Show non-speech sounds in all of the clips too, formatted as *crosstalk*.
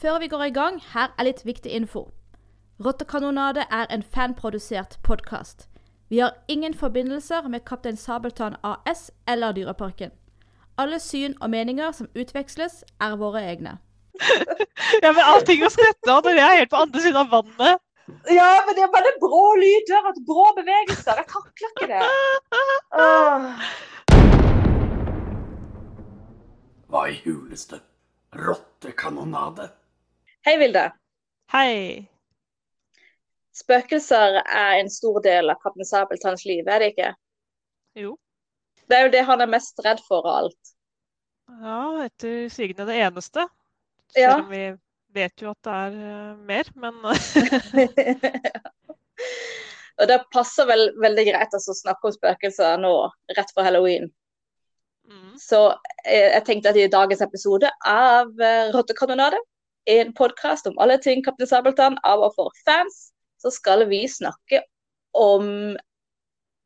Før vi går i gang, her er litt viktig info. Rottekanonade er en fanprodusert podkast. Vi har ingen forbindelser med Kaptein Sabeltann AS eller Dyreparken. Alle syn og meninger som utveksles, er våre egne. *laughs* ja, men allting å skrette av når jeg er helt på andre siden av vannet. Ja, men det er bare brå lyder og brå bevegelser. Jeg takler ikke det. Åh. Hva i huleste rottekanonade? Hei, Vilde. Hei. Spøkelser er en stor del av Kaptein Sabeltanns liv, er det ikke? Jo. Det er jo det han er mest redd for av alt. Ja, etter sigende det eneste. Ja. Selv om vi vet jo at det er eh, mer, men *laughs* Og det passer vel veldig greit altså, å snakke om spøkelser nå, rett før halloween. mm. Så jeg, jeg tenkte at i dagens episode av eh, Rottekanonade, en podkast om alle ting Kaptein Sabeltann av og for fans, så skal vi snakke om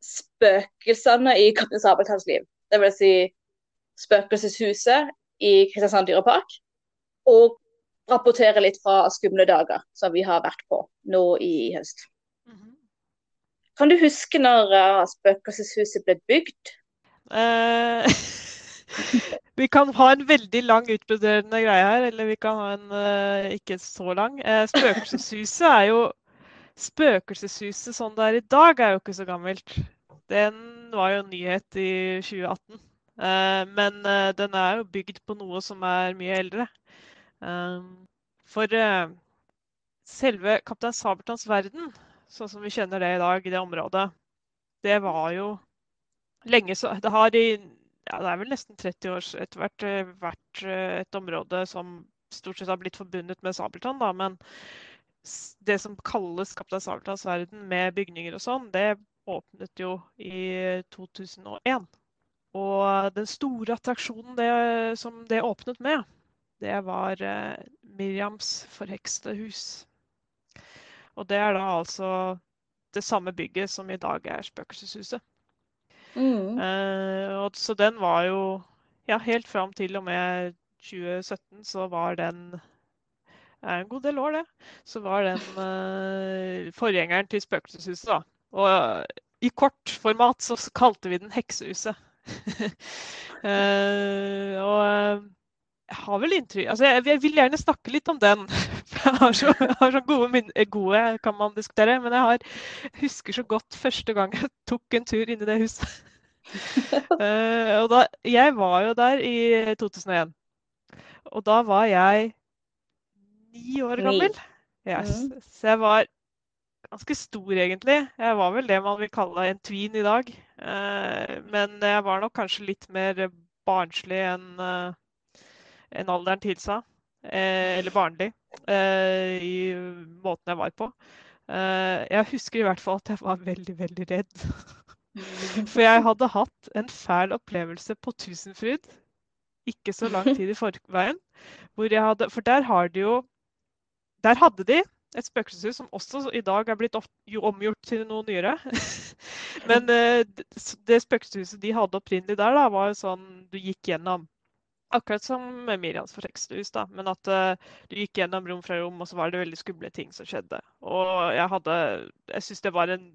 spøkelsene i Kaptein Sabeltanns liv. Det vil si Spøkelseshuset i Kristiansand dyrepark. Og rapportere litt fra skumle dager som vi har vært på nå i høst. Mhm. Kan du huske når eh, Spøkelseshuset ble bygd? Eh, *laughs* vi kan ha en veldig lang utbroderende greie her, eller vi kan ha en uh, ikke så lang. Uh, spøkelseshuset er jo Spøkelseshuset sånn det er i dag, er jo ikke så gammelt. Den var jo en nyhet i 2018. Uh, men eh, den er jo bygd på noe som er mye eldre. For selve Kaptein Sabeltanns verden, sånn som vi kjenner det i dag i det området, det var jo lenge så Det har i ja, det er vel nesten 30 år etter hvert eh, vært eh, et område som stort sett har blitt forbundet med Sabeltann, da. Men det som kalles Kaptein Sabeltanns verden med bygninger og sånn, det åpnet jo i 2001. Og den store attraksjonen det, som det åpnet med, det var eh, Miriams forhekste hus. Og det er da altså det samme bygget som i dag er Spøkelseshuset. Mm. Uh, så den var jo Ja, helt fram til og med 2017 så var den er en god del år, det. Så var den uh, forgjengeren til Spøkelseshuset, da. Og uh, i kort format så kalte vi den Heksehuset. uh, *laughs* og eh, jeg har vel inntrykk Altså, jeg, jeg vil gjerne snakke litt om den. *laughs* Jeg har så, jeg har så gode minner Gode kan man diskutere, men jeg har, husker så godt første gang jeg *laughs* tok en tur inn i det huset. uh, *laughs* og da, jeg var jo der i 2001. Og da var jeg ni år gammel. Yes. Så jeg var ganske stor, egentlig. Jeg var vel det man vil kalle en tween i dag. Uh, men jeg var nok kanskje litt mer barnslig enn eh, enn alderen tilsa. Eh, eller barnlig. eh, I måten jeg var på. Eh, jeg husker i hvert fall at jeg var veldig, veldig redd. *laughs* For jeg hadde hatt en fæl opplevelse på Tusenfryd ikke så lang tid i forveien. Hadde, for der har de jo Der hadde de et spøkelseshus som også i dag er blitt omgjort til noe nyere. *laughs* Men det spøkelseshuset de hadde opprinnelig der, da, var jo sånn du gikk gjennom. Akkurat som Miriams forhekste hus, da. Men at uh, du gikk gjennom rom fra rom, og så var det veldig skumle ting som skjedde. Og jeg hadde Jeg syns det var en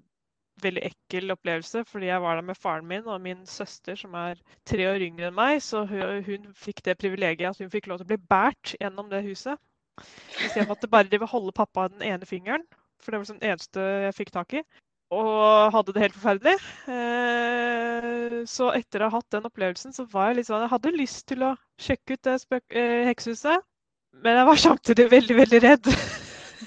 veldig ekkel opplevelse, fordi jeg var der med faren min og min søster, som er tre år yngre enn meg. Så hun, hun fikk det privilegiet at hun fikk lov til å bli båret gjennom det huset. Istedenfor at det bare de vil holde pappa den ene fingeren, for det var det eneste jeg fikk tak i. Og hadde det helt forferdelig. Eh, så etter å ha hatt den opplevelsen, så var jeg litt sånn Jeg hadde lyst til å sjekke ut det eh, heksehuset, men jeg var samtidig veldig, veldig redd.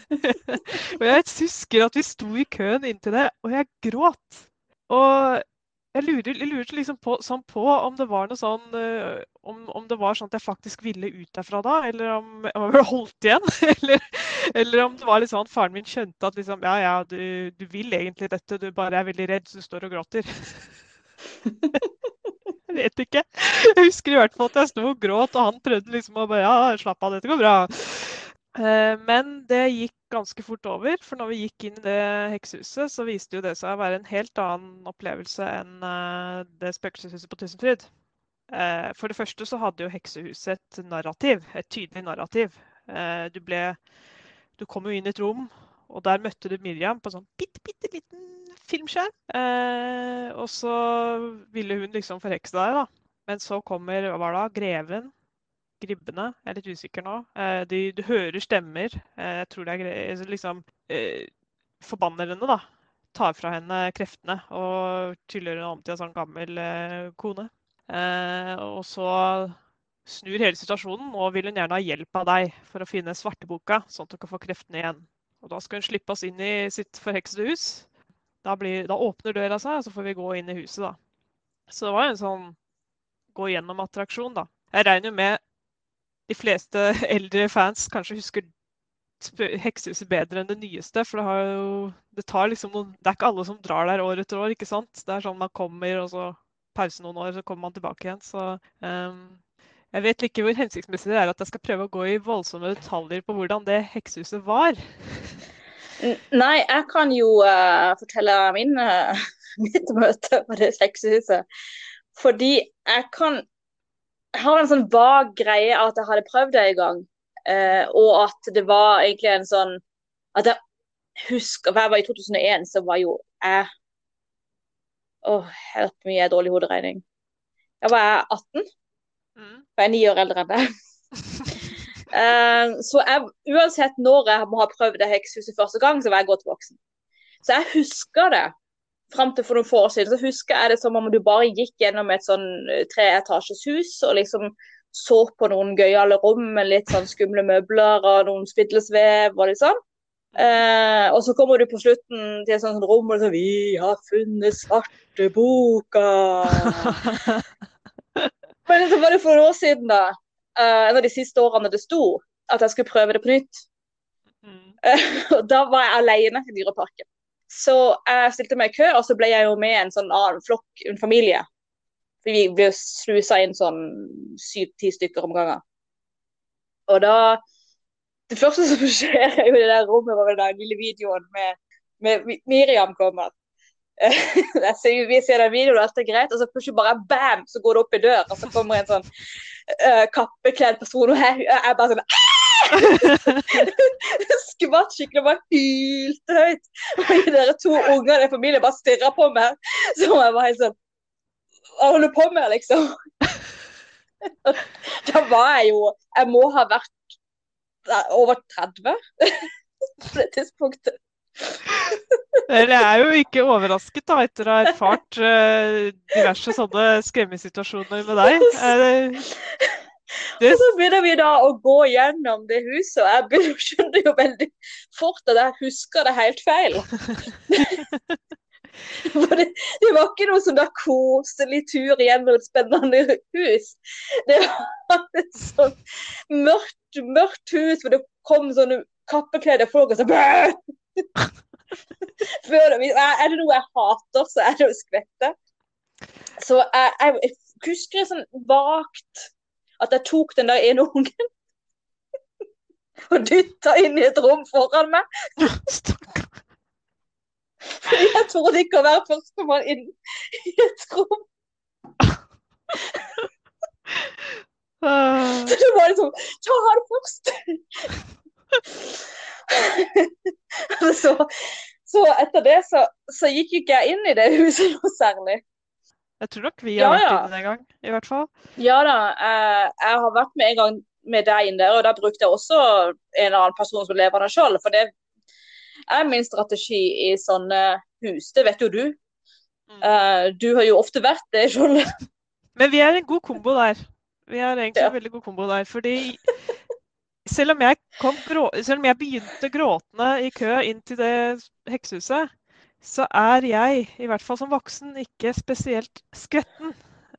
*laughs* og jeg husker at vi sto i køen inntil det, og jeg gråt. Og jeg lurer, lurte liksom på, sånn på om det var noe sånn eh, om, om det var sånn at jeg faktisk ville ut derfra da, eller om jeg ble *laughs* holdt igjen. eller, eller om det var litt sånn faren min skjønte at liksom, ja, ja, du, du vil egentlig dette, du bare er veldig redd, så du står og gråter. jeg vet ikke. Jeg husker i hvert fall at jeg sto og gråt, og han prøvde liksom å bare Ja, slapp av, dette går bra. Eh, Men det gikk ganske fort over, for når vi gikk inn i det heksehuset, så viste jo det seg å være en helt annen opplevelse enn eh, det spøkelseshuset på Tusenfryd. Eh, For det første så hadde jo heksehuset et narrativ, et tydelig narrativ. Du ble Du kom jo inn i et rom, og der møtte du Miriam på en sånn bitte, bitte liten filmskjerm. Og så ville hun liksom forhekse deg, da. Men så kommer var det, greven, gribbene, jeg er litt usikker nå. Eh, de, du hører stemmer. Eh, jeg tror det er gre liksom eh, Forbanner henne, da. Tar fra henne kreftene og tyller henne om til en sånn gammel kone. Og så snur hele situasjonen og vil hun gjerne ha hjelp av deg for å finne svarteboka, sånn at du kan få kreftene igjen. Og da skal hun slippe oss inn i sitt forheksede hus. Da, blir, da, åpner døra seg, og så får vi gå inn i huset, da. Så det var en sånn gå gjennom-attraksjon, da. Jeg regner jo med de fleste eldre fans kanskje husker Heksehuset bedre enn det nyeste. For det har jo Det liksom noen Det er ikke alle som drar der år etter år, ikke sant? Det er sånn man kommer, og så pause noen år, så kommer man tilbake igjen. Så um, jeg vet ikke hvor hensiktsmessig det er at jeg skal prøve å gå i voldsomme detaljer på hvordan det heksehuset var. Nei, jeg kan jo uh, fortelle min, uh, *laughs* mitt møte på det heksehuset. Fordi jeg kan Jeg har en sånn vag greie at jeg hadde prøvd det en gang. Eh, og at det var egentlig en sånn At jeg husker For jeg var i 2001, så var jo jeg Åh, helt mye dårlig hoderegning. Da var jeg 18. Mm. Jeg er ni år eldre enn deg. *laughs* eh, så jeg, uansett når jeg må ha prøvd det heksehuset første gang, så var jeg godt voksen. Så jeg husker det fram til for noen få år siden. Så husker jeg det som om du bare gikk gjennom et sånn eh, treetasjes hus og liksom så på noen gøyale rom med litt sånn skumle møbler og noen spidlesvev og litt sånn. Eh, og så kommer du på slutten til et sånt rom og sånn 'Vi har funnet svarteboka'. *laughs* Men så var det for noen år siden, da, Eh, en av de siste årene det sto, at jeg skulle prøve det på nytt. Mm. Eh, *laughs* og da var jeg alene i Dyreparken. Så jeg stilte meg i kø, og så ble jeg jo med en sånn annen flokk, en familie. Vi ble slusa inn sånn syv-ti stykker om gangen. Og da Det første som *laughs* skjer i det der rommet, var den lille videoen med, med Miriam kommer. *laughs* vi ser den videoen, og alt er greit, og så plutselig bare bam, så går det opp i dør, og så kommer en sånn uh, kappekledd person, og jeg, jeg bare sånn *laughs* Skvatt skikkelig og bare hylte høyt. Og dere to ungene i familien bare stirra på meg. Så jeg var helt sånn Hva holder du på med, liksom? *laughs* Da var jeg jo Jeg må ha vært over 30 på det tidspunktet. Eller jeg er jo ikke overrasket da, etter å ha erfart uh, diverse sånne skremmesituasjoner med deg. *laughs* Det... Og så begynner vi da å gå gjennom det huset, og jeg begynner, skjønner jo veldig fort at jeg husker det helt feil. *laughs* For det, det, var ikke noe sånn koselig tur gjennom et spennende hus. Det var et sånn mørkt, mørkt hus hvor det kom sånne kappekledde folk og så *laughs* Før, er det noe jeg hater, så er det å skvette. Så jeg, jeg husker sånn vagt at jeg tok den der ene ungen *laughs* og dytta inn i et rom foran meg. *laughs* Fordi jeg torde ikke å være førstemann inn i et rom. Så det var liksom Ta han først! *laughs* så, så, etter det så, så, gikk ikke jeg inn i det huset noe særlig. Jeg tror nok vi har ja, vært inne en gang, i hvert fall. Ja da, jeg, jeg har vært med en gang med deg inn der, og da brukte jeg også en eller annen person som lever der sjøl. For det er min strategi i sånne hus, det vet jo du. Mm. Uh, du har jo ofte vært det sjøl. Men vi er en god kombo der. Vi er egentlig ja. en veldig god kombo der. Fordi selv om, grå, selv om jeg begynte gråtende i kø inn til det heksehuset, så er jeg, i hvert fall som voksen, ikke spesielt skvetten.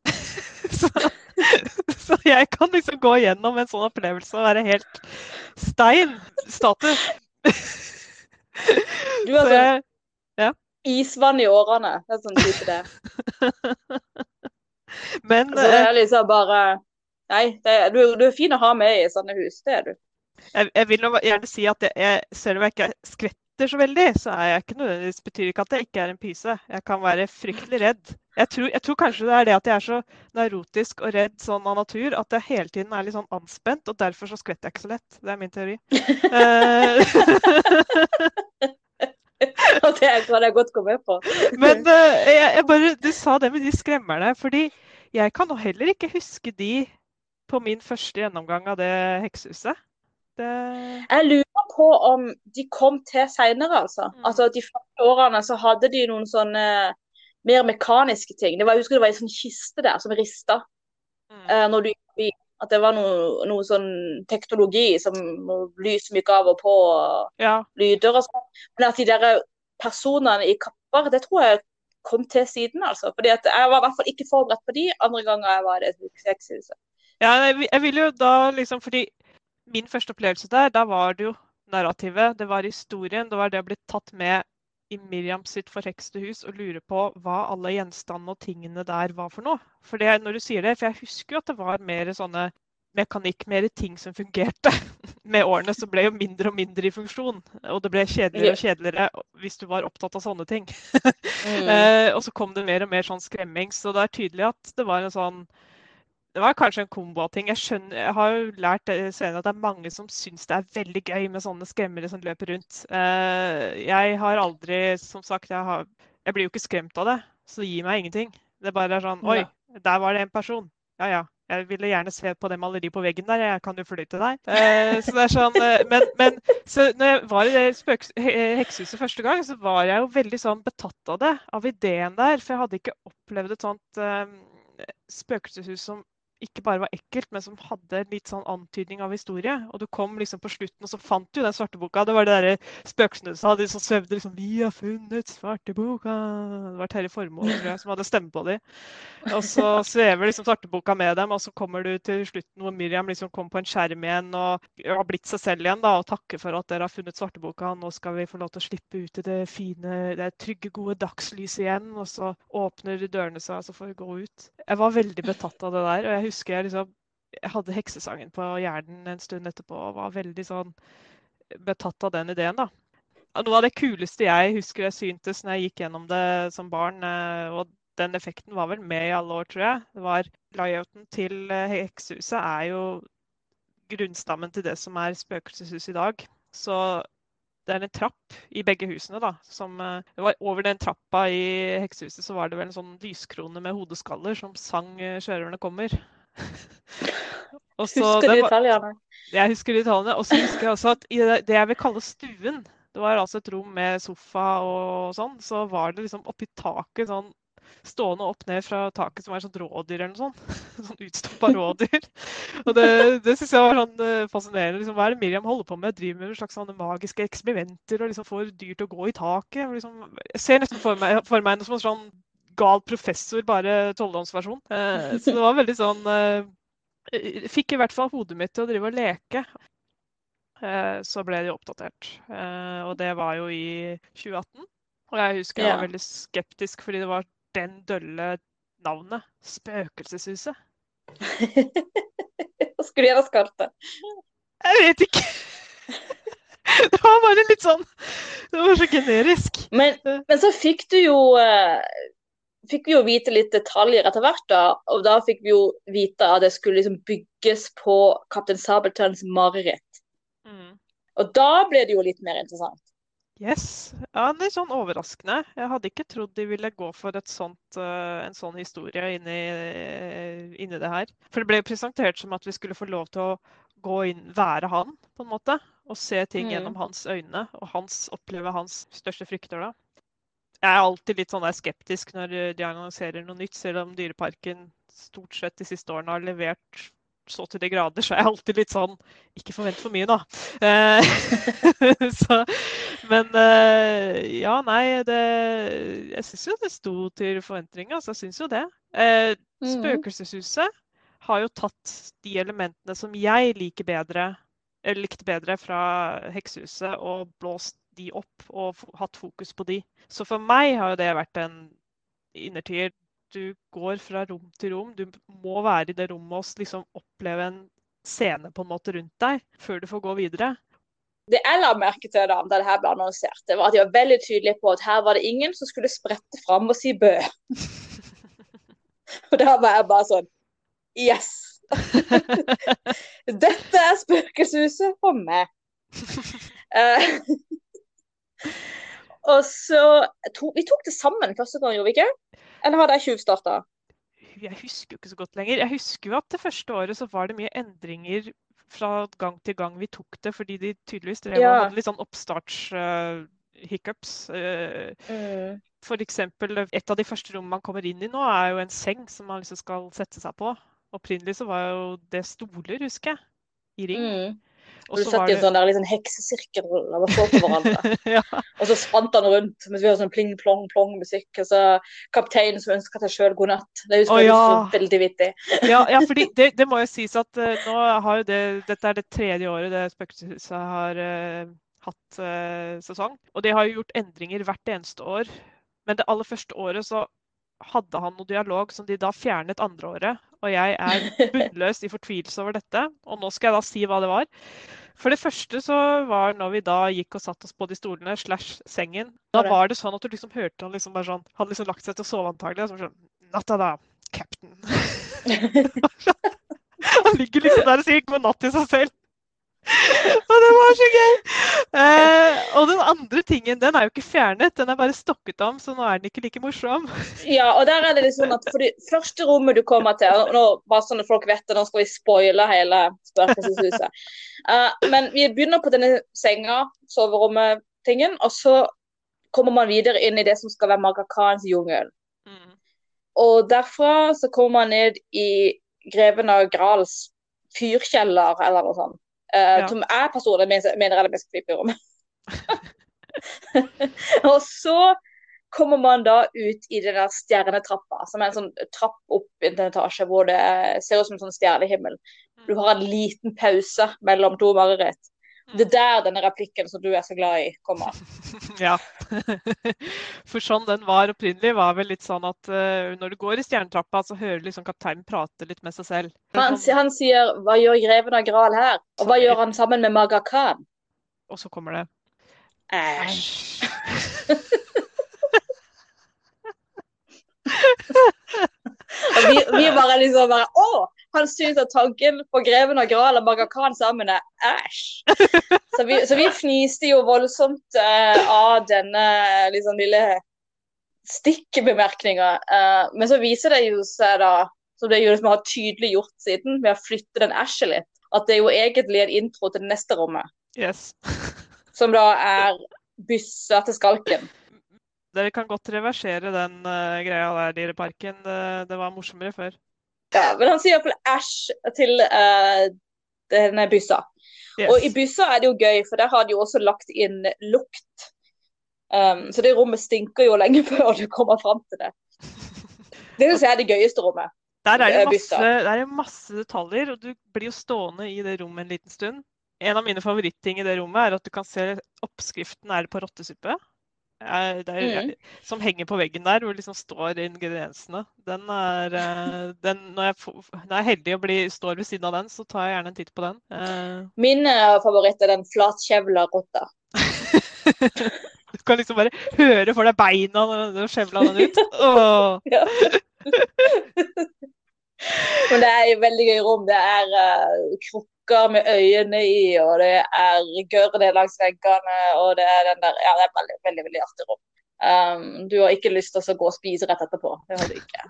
*laughs* så, så, jeg kan liksom gå gjennom en sånn opplevelse og være helt stein status. *laughs* du har sånn ja. isvann i årene. Det er sånn type det. *laughs* Men altså, det er eh, liksom bare Nei, det, du, du, er fin å ha med i sånne hus, det er du. Jeg, jeg vil gjerne si at jeg, selv om jeg ikke er skvett så veldig, så er jeg ikke nødvendigvis betyr ikke at jeg ikke er en pyse. Jeg kan være fryktelig redd. Jeg tror, jeg tror, kanskje det er det at jeg er så neurotisk og redd sånn av natur at jeg hele tiden er litt sånn anspent, og derfor så skvetter jeg ikke så lett. Det er min teori. *laughs* Og det kan jeg godt gå med på. *laughs* Men uh, jeg, jeg bare, du sa det med de skremmerne. fordi jeg kan heller ikke huske de på min første gjennomgang av det heksehuset. Det... Jeg lurer på om de kom til seinere, altså. Mm. altså. De første årene så hadde de noen sånne mer mekaniske ting. Det var, jeg husker det var en sånn kiste der som rista mm. uh, når du gikk forbi. At det var noe, noe, sånn teknologi som lys mye av og på, ja. lyder og sånn. Men at de der personene i kapper, det tror jeg kom til siden, altså. Fordi at jeg var i hvert fall ikke forberedt på de andre ganger jeg var i det sexhuset. Ja, jeg vil jo da liksom Fordi min første opplevelse der, da var det jo narrativet, det var historien, det var det å bli tatt med i Miriam sitt forhekste hus og lure på hva alle gjenstandene og tingene der var for noe. For det, når du sier det, for jeg husker jo at det var mer sånne mekanikk, mer ting som fungerte. *laughs* Med årene så ble jo mindre og mindre i funksjon. Og det ble kjedeligere og kjedeligere hvis du var opptatt av sånne ting. *laughs* mm. eh, og så kom det mer og mer sånn skremming. Så det er tydelig at det var en sånn det var kanskje en kombo av ting. Jeg, skjønner, jeg har jo lært senere at det er mange som syns det er veldig gøy med sånne skremmere som løper rundt. Eh, jeg har aldri Som sagt, jeg, har, jeg, blir jo ikke skremt av det, så det gir meg ingenting. Det bare er sånn Oi, der var det en person. Ja ja. Jeg ville gjerne se på det maleriet på veggen der. Jeg kan jo fly til deg. Eh, så det er sånn, eh, men, men så når jeg var i det heksehuset første gang, så var jeg jo veldig sånn betatt av det. Av ideen der. For jeg hadde ikke opplevd et sånt spøkelseshus som ikke bare var ekkelt, men som hadde litt sånn antydning av historie. Og du kom liksom på slutten, og så fant du den svarte boka. Det var det derre spøkelsene du sa, de som svevde liksom 'Vi har funnet svarteboka'. Det var Terje Formoe som hadde stemme på dem. Og så svever liksom svarteboka med dem, og så kommer du til slutten hvor Miriam liksom kommer på en skjerm igjen og har blitt seg selv igjen da, og takker for at dere har funnet svarteboka. Nå skal vi få lov til å slippe ut i det fine, det trygge, gode dagslyset igjen. Og så åpner dørene seg, og så får vi gå ut. Jeg var veldig betatt av det der. og jeg husker jeg liksom jeg hadde heksesangen på hjernen en stund etterpå og var veldig sånn betatt av den ideen. da. Noe av det kuleste jeg husker jeg syntes når jeg gikk gjennom det som barn, eh, og den effekten var vel med i alle år, tror jeg, det var layouten til eh, heksehuset er jo grunnstammen til det som er spøkelseshuset i dag. Så det er en trapp i begge husene. da, som, eh, Over den trappa i heksehuset så var det vel en sånn lyskrone med hodeskaller som sang 'Sjørøverne kommer'. Så, husker du detaljene? Jeg husker detaljene. Og så husker jeg også at i det, jeg vil kalle stuen, det var altså et rom med sofa og sånn, så var det liksom oppi taket sånn stående opp ned fra taket som var sånn rådyr eller noe sånt. *laughs* Sånn utstoppa *laughs* rådyr. Og det, det syns jeg var sånn eh, fascinerende. Liksom, hva er det Miriam holder på med? Driver med slags sånne magiske eksperimenter og liksom får dyr til å gå i taket. Liksom, jeg ser nesten for meg, for meg noe som en sånn gal professor, bare tolvdomsversjon. Eh, så det var veldig sånn eh, Fikk i hvert fall hodet mitt til å drive og leke. Eh, så ble de oppdatert. Og det var jo i 2018. Og jeg husker jeg var veldig skeptisk fordi det var den dølle navnet. Spøkelseshuset. *laughs* Hva skulle du gjøre skarpt? Jeg vet ikke. *laughs* Det var bare litt sånn Det var så generisk. Men, men så fikk du jo fikk vi jo vite litt detaljer etter hvert. da, og Da fikk vi jo vite at det skulle liksom bygges på Kaptein Sabeltanns mareritt. Mm. Og da ble det jo litt mer interessant. Yes. Ja, Litt sånn overraskende. Jeg hadde ikke trodd de ville gå for sånt, uh, en sånn historie inni, inni, det her. For det ble jo presentert som at vi skulle få lov til å gå inn, være han, på en måte. Og se ting mm. gjennom hans øyne, og hans, oppleve hans største frykter. da jeg er alltid litt sånn skeptisk når de annonserer noe nytt, selv om Dyreparken stort sett de siste årene har levert så til de grader, så er jeg alltid litt sånn Ikke forvent for mye, da. Eh, *laughs* så, men eh, ja, nei det, Jeg syns jo det sto til forventninger. Altså, jeg syns jo det. Eh, mm. Spøkelseshuset har jo tatt de elementene som jeg liker bedre, eller likte bedre fra Heksehuset, og blåst de opp og hatt fokus på de. Så for meg har jo det vært en innertier. Du går fra rom til rom. Du må være i det rommet og liksom oppleve en scene på en måte rundt deg før du får gå videre. det jeg la merke til da, det her ble annonsert, det var at de var veldig tydelige på at her var det ingen som skulle sprette fram og si bø. *laughs* og da var jeg bare sånn Yes! *laughs* Dette er spøkelseshuset for meg. *laughs* Eh, og så to, Vi tok det sammen første gang, gjorde vi ikke? Eller hadde jeg tjuvstarta? Jeg husker jo ikke så godt lenger. Jeg husker jo at det første året så var det mye endringer fra gang til gang vi tok det, fordi de tydeligvis drev Ja. og hadde litt sånn oppstarts-hiccups. Mm. For eksempel, et av de første rommene man kommer inn i nå, er jo en seng som man liksom skal sette seg på. Opprinnelig så var jo det stoler, husker jeg, i ring. Mm. Og du satt i en det sånn der liksom heksesirkel og så på hverandre. *laughs* ja. Og så spant han rundt mens vi hørte sånn pling, plong, plong musikk. Og så kapteinen som ønska seg sjøl god natt. Det husker jo ja. veldig vittig. *laughs* Ja, ja fordi det, det må jo sies at uh, nå har jo det Dette er det tredje året det Spøkelseshuset har uh, hatt uh, sesong. Og de har jo gjort endringer hvert eneste år. Men det aller første året så hadde han noe dialog som de da fjernet andre året. Og jeg er *laughs* bunnløs i fortvilelse over dette. Og nå skal jeg da si hva det var. For det første så var når vi da gikk og satt oss på de stolene slash sengen. Da Var det? sånn at du liksom hørte han liksom bare sånn Han hadde liksom lagt seg til å sove antagelig. og så sånn Natta da, captain. *laughs* *laughs* Han ligger liksom der og sier god natt til seg selv. *laughs* Og det var så gøy! Eh, og den andre tingen, den er jo ikke fjernet. Den er bare stokket om, så nå er den ikke like morsom. *laughs* Ja, og der er det litt sånn at for det første rommet du kommer til og nå, Bare sånn at folk vet det, nå skal vi spoile hele spøkelseshuset. Uh, men vi begynner på denne senga, soverommet-tingen, og så kommer man videre inn i det som skal være Magakans jungel. Mm. Og derfra så kommer man ned i Greven av Grals fyrkjeller, eller noe sånt. Eh, Ja. Som jeg personlig mener er det beste creepy *laughs* og så kommer man da ut i den der stjernetrappa, som er en sånn trapp opp i en etasje hvor det ser ut som en sånn stjernehimmel. Du har en liten pause mellom to mareritt. Det er der denne replikken som du er så glad i, kommer. *laughs* Ja. *laughs* For sånn den var opprinnelig, var vel litt sånn at uh, når du går i stjernetrappa, så hører du liksom kapteinen prate litt med seg selv. Han, Sånn, han sier 'Hva gjør greven av Gral her?' Og hva gjør han sammen med Maga Khan? og så kommer det Æsj. *laughs* Og vi, vi bare liksom bare Å! Han syns at tanken på Greven av Gral og Maga Khan sammen er æsj. Så vi, så vi fniste jo voldsomt uh, av denne liksom lille stikkbemerkninga. Uh, men så viser det jo seg da, som det jo liksom har tydelig gjort siden, ved å flytte den æsjen litt, at det er jo egentlig en intro til det neste rommet. Yes. *laughs* Som da er byssa til skalken. Dere kan godt reversere den uh, greia der, Dyreparken. Det, det var morsommere før. Ja, men han sier iallfall æsj til uh, denne byssa. Yes. Og i byssa er det jo gøy, for der har de jo også lagt inn lukt. Um, så det rommet stinker jo lenge *laughs* før du kommer fram til det. Det syns jeg er det gøyeste rommet. Der er det bysta. masse, der er masse detaljer, og du blir jo stående i det rommet en liten stund. En av mine favoritting i det rommet er at du kan se oppskriften er på rottesuppe. Eh, Det er, Mm. Som henger på veggen der, hvor det liksom står ingrediensene. Den er, eh, den, når, jeg får, når jeg er heldig og blir, står ved siden av den, så tar jeg gjerne en titt på den. Eh, Min favoritt er den flatkjevla rotta. *laughs* Du kan liksom bare høre for deg beina når du skjevla den ut. *laughs* Åh. *laughs* Men det er et veldig gøy rom. Det er uh, krukker med øyne i, og det er gørr langs veggene, og det er den der Ja, det er veldig, veldig, veldig artig rom. Um, du har ikke lyst til å gå og spise rett etterpå. Det har du ikke.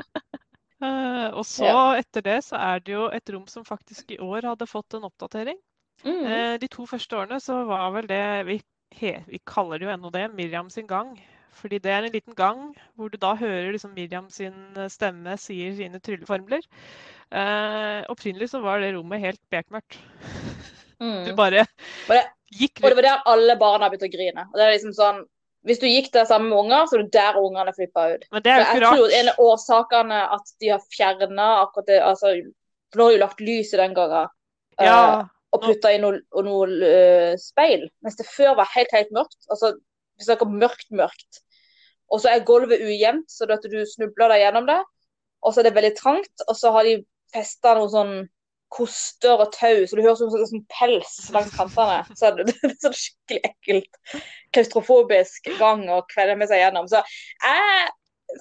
Uh, *laughs* og så Ja. etter det så er det jo et rom som faktisk i år hadde fått en oppdatering. Mm. Uh, de to første årene så var vel det vi, he, vi kaller det jo ennå det, Miriam sin gang. Fordi det er en liten gang hvor du da hører liksom Miriam sin eh, stemme sier sine trylleformler. Eh, opprinnelig så var det rommet helt bekmørkt. Du bare, bare Og det- Og det var der alle barna begynte å grine. Og det er liksom sånn, Hvis du gikk der sammen med unger, så er det der ungene flippa ut. Men det er jo jeg tror en av årsakene at de har fjerna akkurat det altså, For nå har de lagt lys i den gangen. eh, Ja, og nå- putta inn noe, noe uh, speil. Mens det før var helt, helt mørkt. Altså, vi snakker mørkt, mørkt. Og så er gulvet ujevnt, så at du snubler deg gjennom det. Og så er det veldig trangt. Og så har de festa noen sånn koster og tau, så du hører som sånn pels langs kantene. Så *laughs* det er sånn skikkelig ekkelt, klaustrofobisk gang å kvelde med seg gjennom. Så jeg er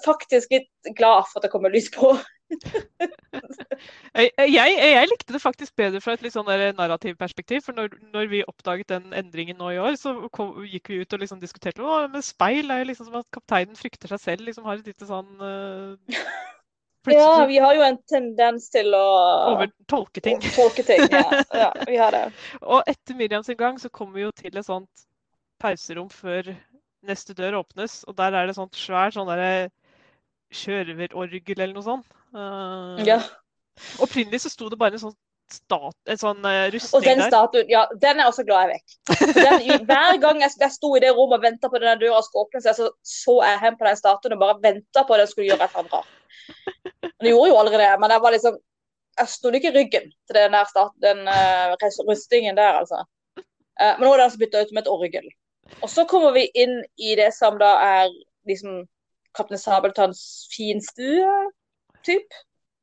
faktisk litt glad for at det kommer lys på. Jeg, jeg, jeg, likte det faktisk bedre fra et litt sånn narrativperspektiv. For når, når, vi oppdaget den endringen nå i år, så kom, gikk vi ut og liksom diskuterte å, men speil er jo liksom som at kapteinen frykter seg selv. liksom har et lite sånn uh, *laughs* Ja, vi har jo en tendens til å Overtolke ting. *laughs* Tolke ting, ja. ja. vi har det. *laughs* og etter Miriams gang så kommer vi jo til et sånt pauserom før neste dør åpnes, og der er det sånt svært sånn derre kjørverorgel eller noe sånt. Uh, ja. Opprinnelig så sto det bare en sånn stat, en sånn uh, rustning og den statuen, ja, den er også glad jeg vekk. Den, hver gang jeg, jeg sto i det rommet og venta på denne døra skulle åpne seg, så så jeg hen på den statuen og bare venta på at den skulle gjøre et eller annet. Den gjorde jo aldri det, men jeg var liksom Jeg sto ikke i ryggen til den, der stat, den uh, rustingen der, altså. Uh, men nå er det altså bytta ut med et orgel. Og så kommer vi inn i det som da er liksom Kaptein Sabeltanns finstue, typ.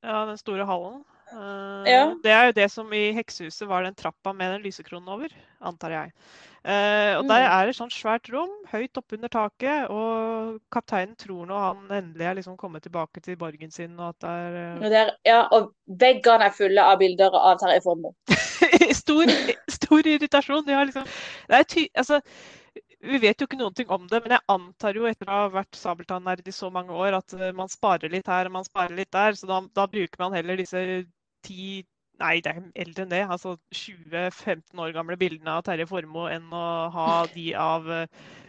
Ja, den store hallen. Uh, ja. Det er jo det som i heksehuset var den trappa med den lysekronen over, antar jeg. Uh, og mm. Der er det sånn svært rom, høyt oppunder taket. Og kapteinen tror nå han endelig er liksom kommet tilbake til borgen sin. Og at det er, uh... det er Ja, og veggene er fulle av bilder av Terje Formoe. stor, stor irritasjon. De har liksom det er ty altså, vi vet jo ikke noen ting om det, men jeg antar jo etter å ha vært Sabeltann-nerd i så mange år, at man sparer litt her og man sparer litt der. Så da, da bruker man heller disse 10 Nei, det er eldre enn det. Altså 20-15 år gamle bildene av Terje Formoe enn å ha de av eh,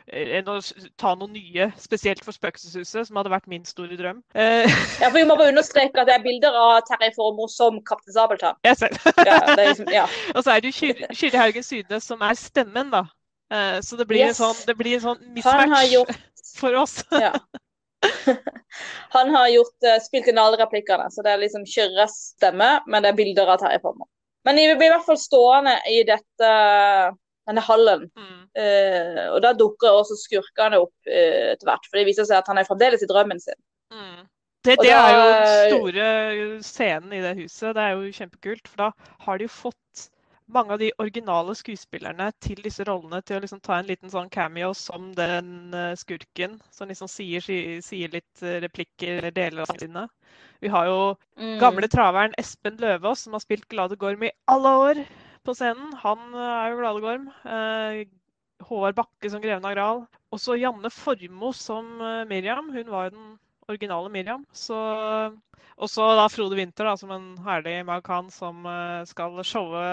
enn å ta noen nye, spesielt for Spøkelseshuset, som hadde vært min store drøm. Eh, *laughs* ja, for Vi må bare understreke at det er bilder av Terje Formoe som Kaptein Sabeltann. Jeg ser. ja, liksom, ja. *laughs* Og så er det jo Kyrre Haugen Sydnes som er stemmen, da. Eh, så det blir, yes. sånn, det blir en sånn mismatch gjort... *laughs* for oss. ja. *laughs* Han har gjort, uh, spilt inn alle replikkene, så det er liksom Kyrres stemme, men det er bilder av Terje Formoe. Men vi blir i hvert fall stående i dette, denne hallen. Mm. Uh, og da dukker også skurkene opp uh, etter hvert, for det viser seg at han er fremdeles i drømmen sin. Mm. Det, det da, er jo den store scenen i det huset. Det er jo kjempekult, for da har de jo fått mange av de originale skuespillerne til disse rollene til å liksom ta en liten sånn cameo som den uh, skurken, som liksom sier, sier litt uh, replikker eller deler av sine. Vi har jo mm. gamle traveren Espen Løvaas, som har spilt Glade Gorm i alle år på scenen. Han uh, er jo Glade Gorm. Håvard Bakke som Greven av Gral. Også Janne Formoe som Miriam. Hun var jo den originale Miriam. Så, og så da Frode Winther da, som en herlig Magan som uh, skal showe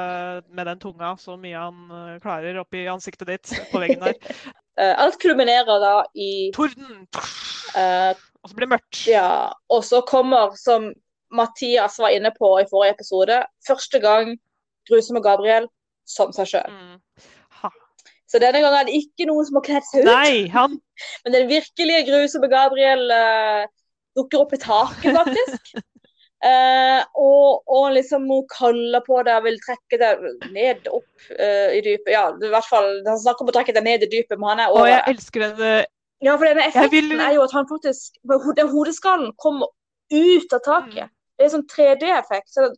med den tunga så mye han uh, klarer oppi ansiktet ditt på veggen der. uh, *laughs* alt kulminerer da i Torden! og så blir det mørkt. Ja. Og så kommer, som Mathias var inne på i forrige episode, første gang Grusomme Gabriel som seg sjøl. Mm. Så denne gangen er det ikke noen som har kledd seg ut. Nei, han... Men den virkelige grusomme Gabriel uh, dukker opp i taket, faktisk. uh, *laughs* og, og, liksom hun kaller på deg, vil trekke deg ned opp uh, i dypet. Ja, i hvert fall, Han snakker om å trekke deg ned i dypet, men han er over. Å, jeg elsker den. Ja, for denne effekten vil... er jo at han faktisk Den hodeskallen kommer ut av taket. Mm. Det er sånn 3D-effekt. så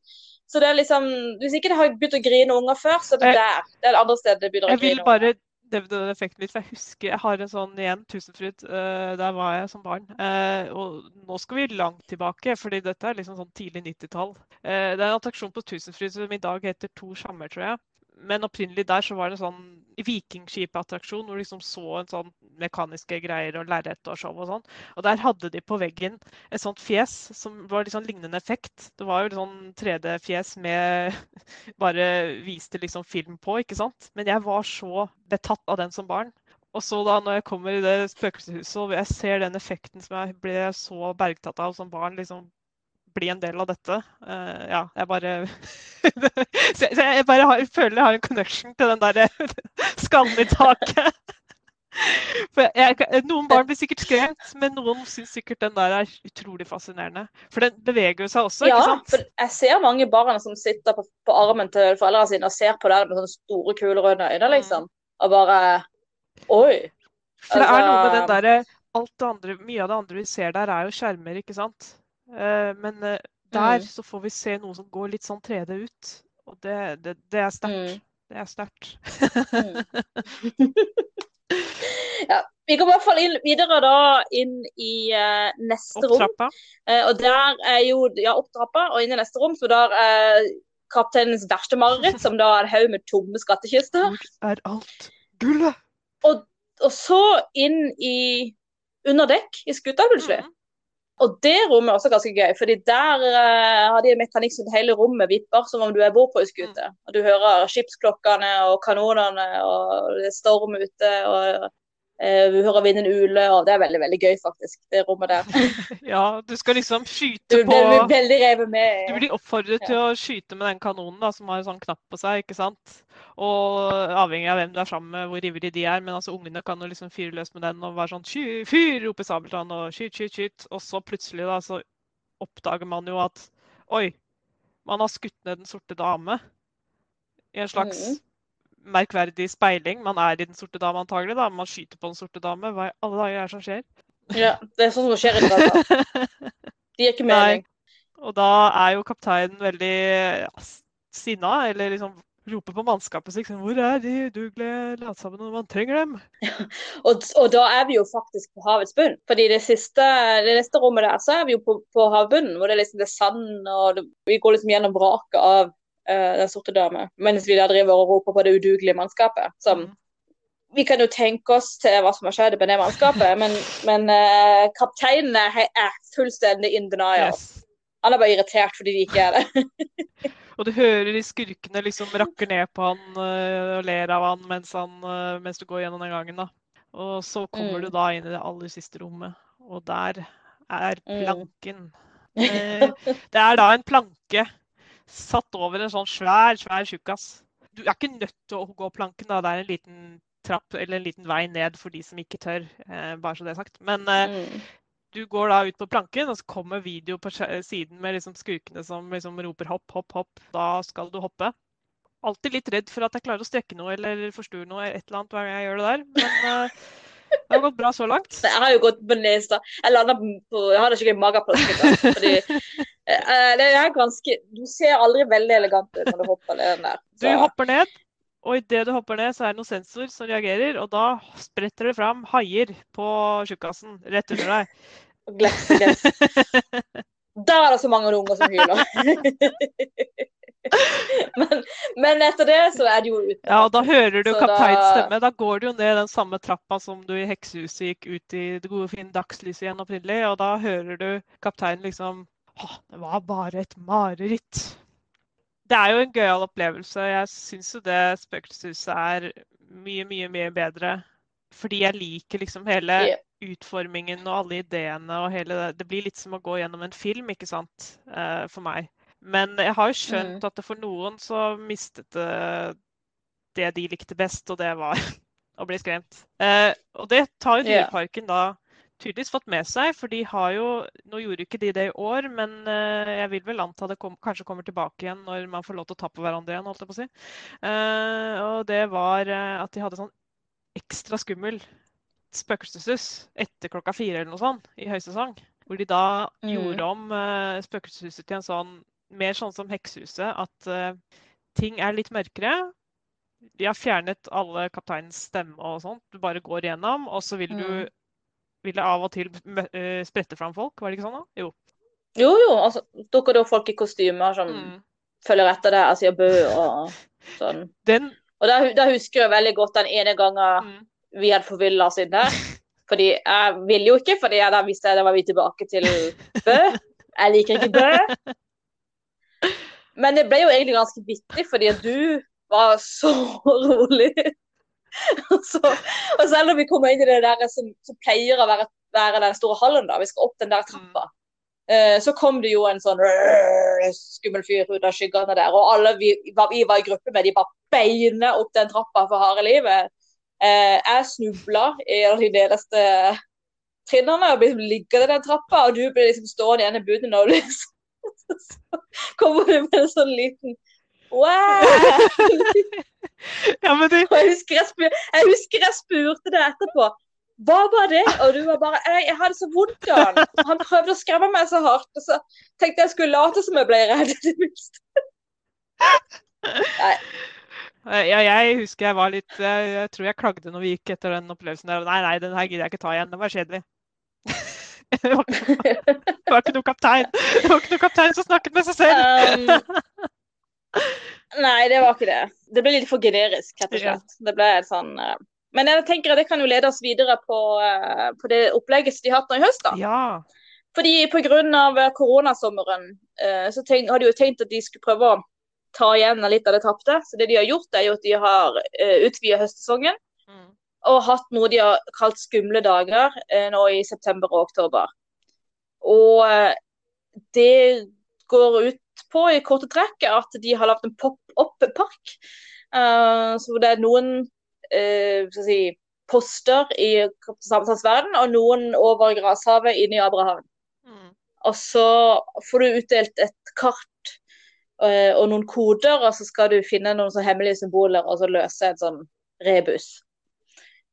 så det er liksom, Hvis ikke det har begynt å grine unger før, så er det der. Det er det andre stedet det begynner å grine. Jeg vil bare DVD effekten litt. For jeg husker jeg har en sånn igjen, Tusenfryd. Uh, der var jeg som barn. Uh, og nå skal vi langt tilbake, fordi dette er liksom sånn tidlig 90-tall. Uh, det er en attraksjon på Tusenfryd som i dag heter To Skjammer, tror jeg men opprinnelig der så var det en sånn vikingskipattraksjon hvor du liksom så en sånn mekaniske greier og lerret og show og sånn. Og der hadde de på veggen et sånt fjes som var sånn lignende effekt. Det var jo sånn 3D-fjes med *laughs* Bare viste liksom film på, ikke sant. Men jeg var så betatt av den som barn. Og så da når jeg kommer i det spøkelseshuset og jeg ser den effekten som jeg ble så bergtatt av som barn, liksom bli en del av dette. Uh, ja, jeg bare *laughs* Så jeg bare har, føler jeg har en connection til den der *laughs* skallen i taket. *laughs* Jeg, noen barn blir sikkert skremt, men noen syns sikkert den der er utrolig fascinerende. For den beveger jo seg også, ja, ikke sant? for jeg ser mange barn som sitter på, på armen til foreldrene sine og ser på det med sånne store, kule røde øyne, liksom. Og bare Oi! For det er noe med den altså derre Alt det andre, mye av det andre vi ser der, er jo skjermer, ikke sant? Eh, men eh, der Mm. så får vi se noe som går litt sånn 3D ut. Og det, det, det er sterkt. Mm. Det er sterkt. Mm. *laughs* ja, vi går i hvert fall inn, videre da inn i uh, neste opptrappa. rom. Eh, og der er jo ja, opptrappa og inn i neste rom, så der er kapteinens verste mareritt, som da er en haug med tomme skattkister. Hvor er alt gullet? Og så inn i under dekk i skuta plutselig. Mhm. Og det rommet er også ganske gøy, fordi der uh, har de en mekanikk som hele rommet vipper som om du er bord på en skute. Og du hører skipsklokkene og kanonene, og det er storm ute, og eh, du hører vinden ule, og det er veldig, veldig gøy faktisk, det rommet der. *laughs* Ja, du skal liksom Du skyte på blir veldig revet med. Du blir oppfordret til å skyte med den kanonen da, som har en sånn knapp på seg, ikke sant? Og avhengig av hvem du er sammen med, hvor ivrige de er. Men altså, ungene kan jo liksom fyre løs med den og være sånn «Sky- Fyr! roper Sabeltann og skyt, skyt, skyt. Og så plutselig da, så oppdager man jo at oi, man har skutt ned Den sorte dame. I en slags mm. merkverdig speiling. Man er i Den sorte dame antagelig, da. Man skyter på Den sorte dame. Hva i alle dager er det som skjer? Ja, det er sånn som skjer i drama. *laughs* Det gir ikke Nei. mening. Og da er jo kapteinen veldig ja, sinna, eller liksom roper på mannskapet sitt. Liksom, 'Hvor er de udugelige latsammene når man trenger dem?' *laughs* Og, og da er vi jo faktisk på havets bunn. Fordi det siste, det neste rommet der, så er vi jo på, på havbunnen, hvor det liksom det er sand, og det, vi går liksom gjennom vraket av uh, Den sorte dame. Mens vi da driver og roper på det udugelige mannskapet. Som Mm. vi kan jo tenke oss til hva som har skjedd med det mannskapet, men, men uh, kapteinen er, er fullstendig in denial. Yes. Han er bare irritert fordi de ikke er det. Og du hører de skurkene liksom rakker ned på han øh, og ler av han mens, han øh, mens du går gjennom den gangen. da. Og så kommer Mm. du da inn i det aller siste rommet, og der er Mm. planken. Mm. det er da en planke satt over en sånn svær, svær tjukkas. Du er ikke nødt til å gå planken, da. Det er en liten trapp eller en liten vei ned for de som ikke tør. Eh, bare så det er sagt. Men eh, Mm. Du går da ut på planken, og så kommer video på siden med liksom skurkene som liksom roper hopp, hopp, hopp. Da skal du hoppe. Alltid litt redd for at jeg klarer å strekke noe eller forstue noe et eller annet hver gang jeg gjør det der. Men uh, det har gått bra så langt. Jeg har jo gått på nesa. Jeg landa på Jeg hadde skikkelig mageplask. Fordi uh, det er ganske Du ser aldri veldig elegant ut når du hopper ned den der. Du hopper ned, og idet du hopper ned, så er det noen sensor som reagerer, og da spretter det fram haier på tjukkasen rett under deg. Glems, glems. Der er det så mange unger som hyler. *laughs* men, men etter det så er det jo ute. Ja, og da hører du kapteins stemme. Da går du jo ned den samme trappa som du i heksehuset gikk ut i det gode, fine dagslyset igjen opprinnelig, og da hører du kapteinen liksom Å, det var bare et mareritt. Det er jo en gøyal opplevelse. Jeg syns jo det spøkelseshuset er mye, mye, mye bedre. Fordi jeg liker liksom hele Ja. Utformingen og alle ideene og hele det. Det blir litt som å gå gjennom en film, ikke sant, eh, for meg. Men jeg har jo skjønt Mm. at for noen så mistet det det de likte best, og det var *laughs* å bli skremt. Eh, og det tar jo. Dyreparken da tydeligvis fått med seg, for de har jo Nå gjorde ikke de det i år, men eh, jeg vil vel anta det kom, kanskje kommer tilbake igjen når man får lov til å ta på hverandre igjen, holdt jeg på å si. Eh, og det var eh, at de hadde sånn ekstra skummel spøkelseshus etter klokka fire eller noe sånt i høysesong. Hvor de da Mm. gjorde om uh, spøkelseshuset til en sånn mer sånn som heksehuset, at uh, ting er litt mørkere. De har fjernet alle kapteinens stemme og sånt. Du bare går gjennom, og så vil du Mm. vil av og til eh, sprette fram folk, var det ikke sånn da? Jo. Jo, jo. Altså, dukker det opp folk i kostymer som Mm. følger etter deg og sier bø og *laughs* sånn. Den Og da, da husker jeg veldig godt den ene gangen mm. Vi hadde forvilla oss inn der. Fordi jeg ville jo ikke, fordi da visste jeg da var vi tilbake til Bø. Jeg liker ikke Bø. Men det ble jo egentlig ganske vittig, fordi du var så rolig. Så, og selv når vi kommer inn i det der som, som pleier å være, være den store hallen, da, vi skal opp den der trappa, eh, så kom det jo en sånn rrr, skummel fyr ut av skyggene der. Og alle vi, vi var i gruppe med, de bare beina opp den trappa for harde livet. Eh, jeg snubla i de nederste trinnene og ble liggende i den trappa, og du ble liksom stående igjen i bunnen og liksom Så *laughs* kommer du med en sånn liten Wow! *laughs* Ja, men det... Jeg husker jeg, jeg husker jeg spurte deg etterpå. Hva var det? Og du var bare Jeg, jeg hadde så vondt i han. Han prøvde å skremme meg så hardt. Og så tenkte jeg skulle late som jeg ble redd. i det minste. *laughs* Nei. Eh, Ja, jeg husker jeg var litt Jeg, jeg tror jeg klagde når vi gikk etter den opplevelsen der. Nei, nei, den her gidder jeg ikke ta igjen. Den var kjedelig. *laughs* Det var ikke, det var ikke noe kaptein. Det var ikke noe kaptein som snakket med seg selv. Um, nei, det var ikke det. Det ble litt for generisk, rett og slett. Det ble sånn eh, Men jeg tenker at det kan jo lede oss videre på, eh, på det opplegget de har hatt nå i høst. da. Ja. Fordi pga. koronasommeren eh, så tenk, har de jo tenkt at de skulle prøve å ta igjen litt av det tapte. Så det de har gjort, er jo at de har uh, utvida høstsesongen Mm. og hatt noe de har kalt skumle dager uh, nå i september og oktober. Og uh, det går ut på i korte trekk at de har lagd en pop-up-park. Uh, så det er noen eh, si, poster i samtalsverden og noen over Grashavet inne i Abrahavn. Mm. Og så får du utdelt et kart eh, og noen koder, og så skal du finne noen sånne hemmelige symboler og så løse en sånn rebus.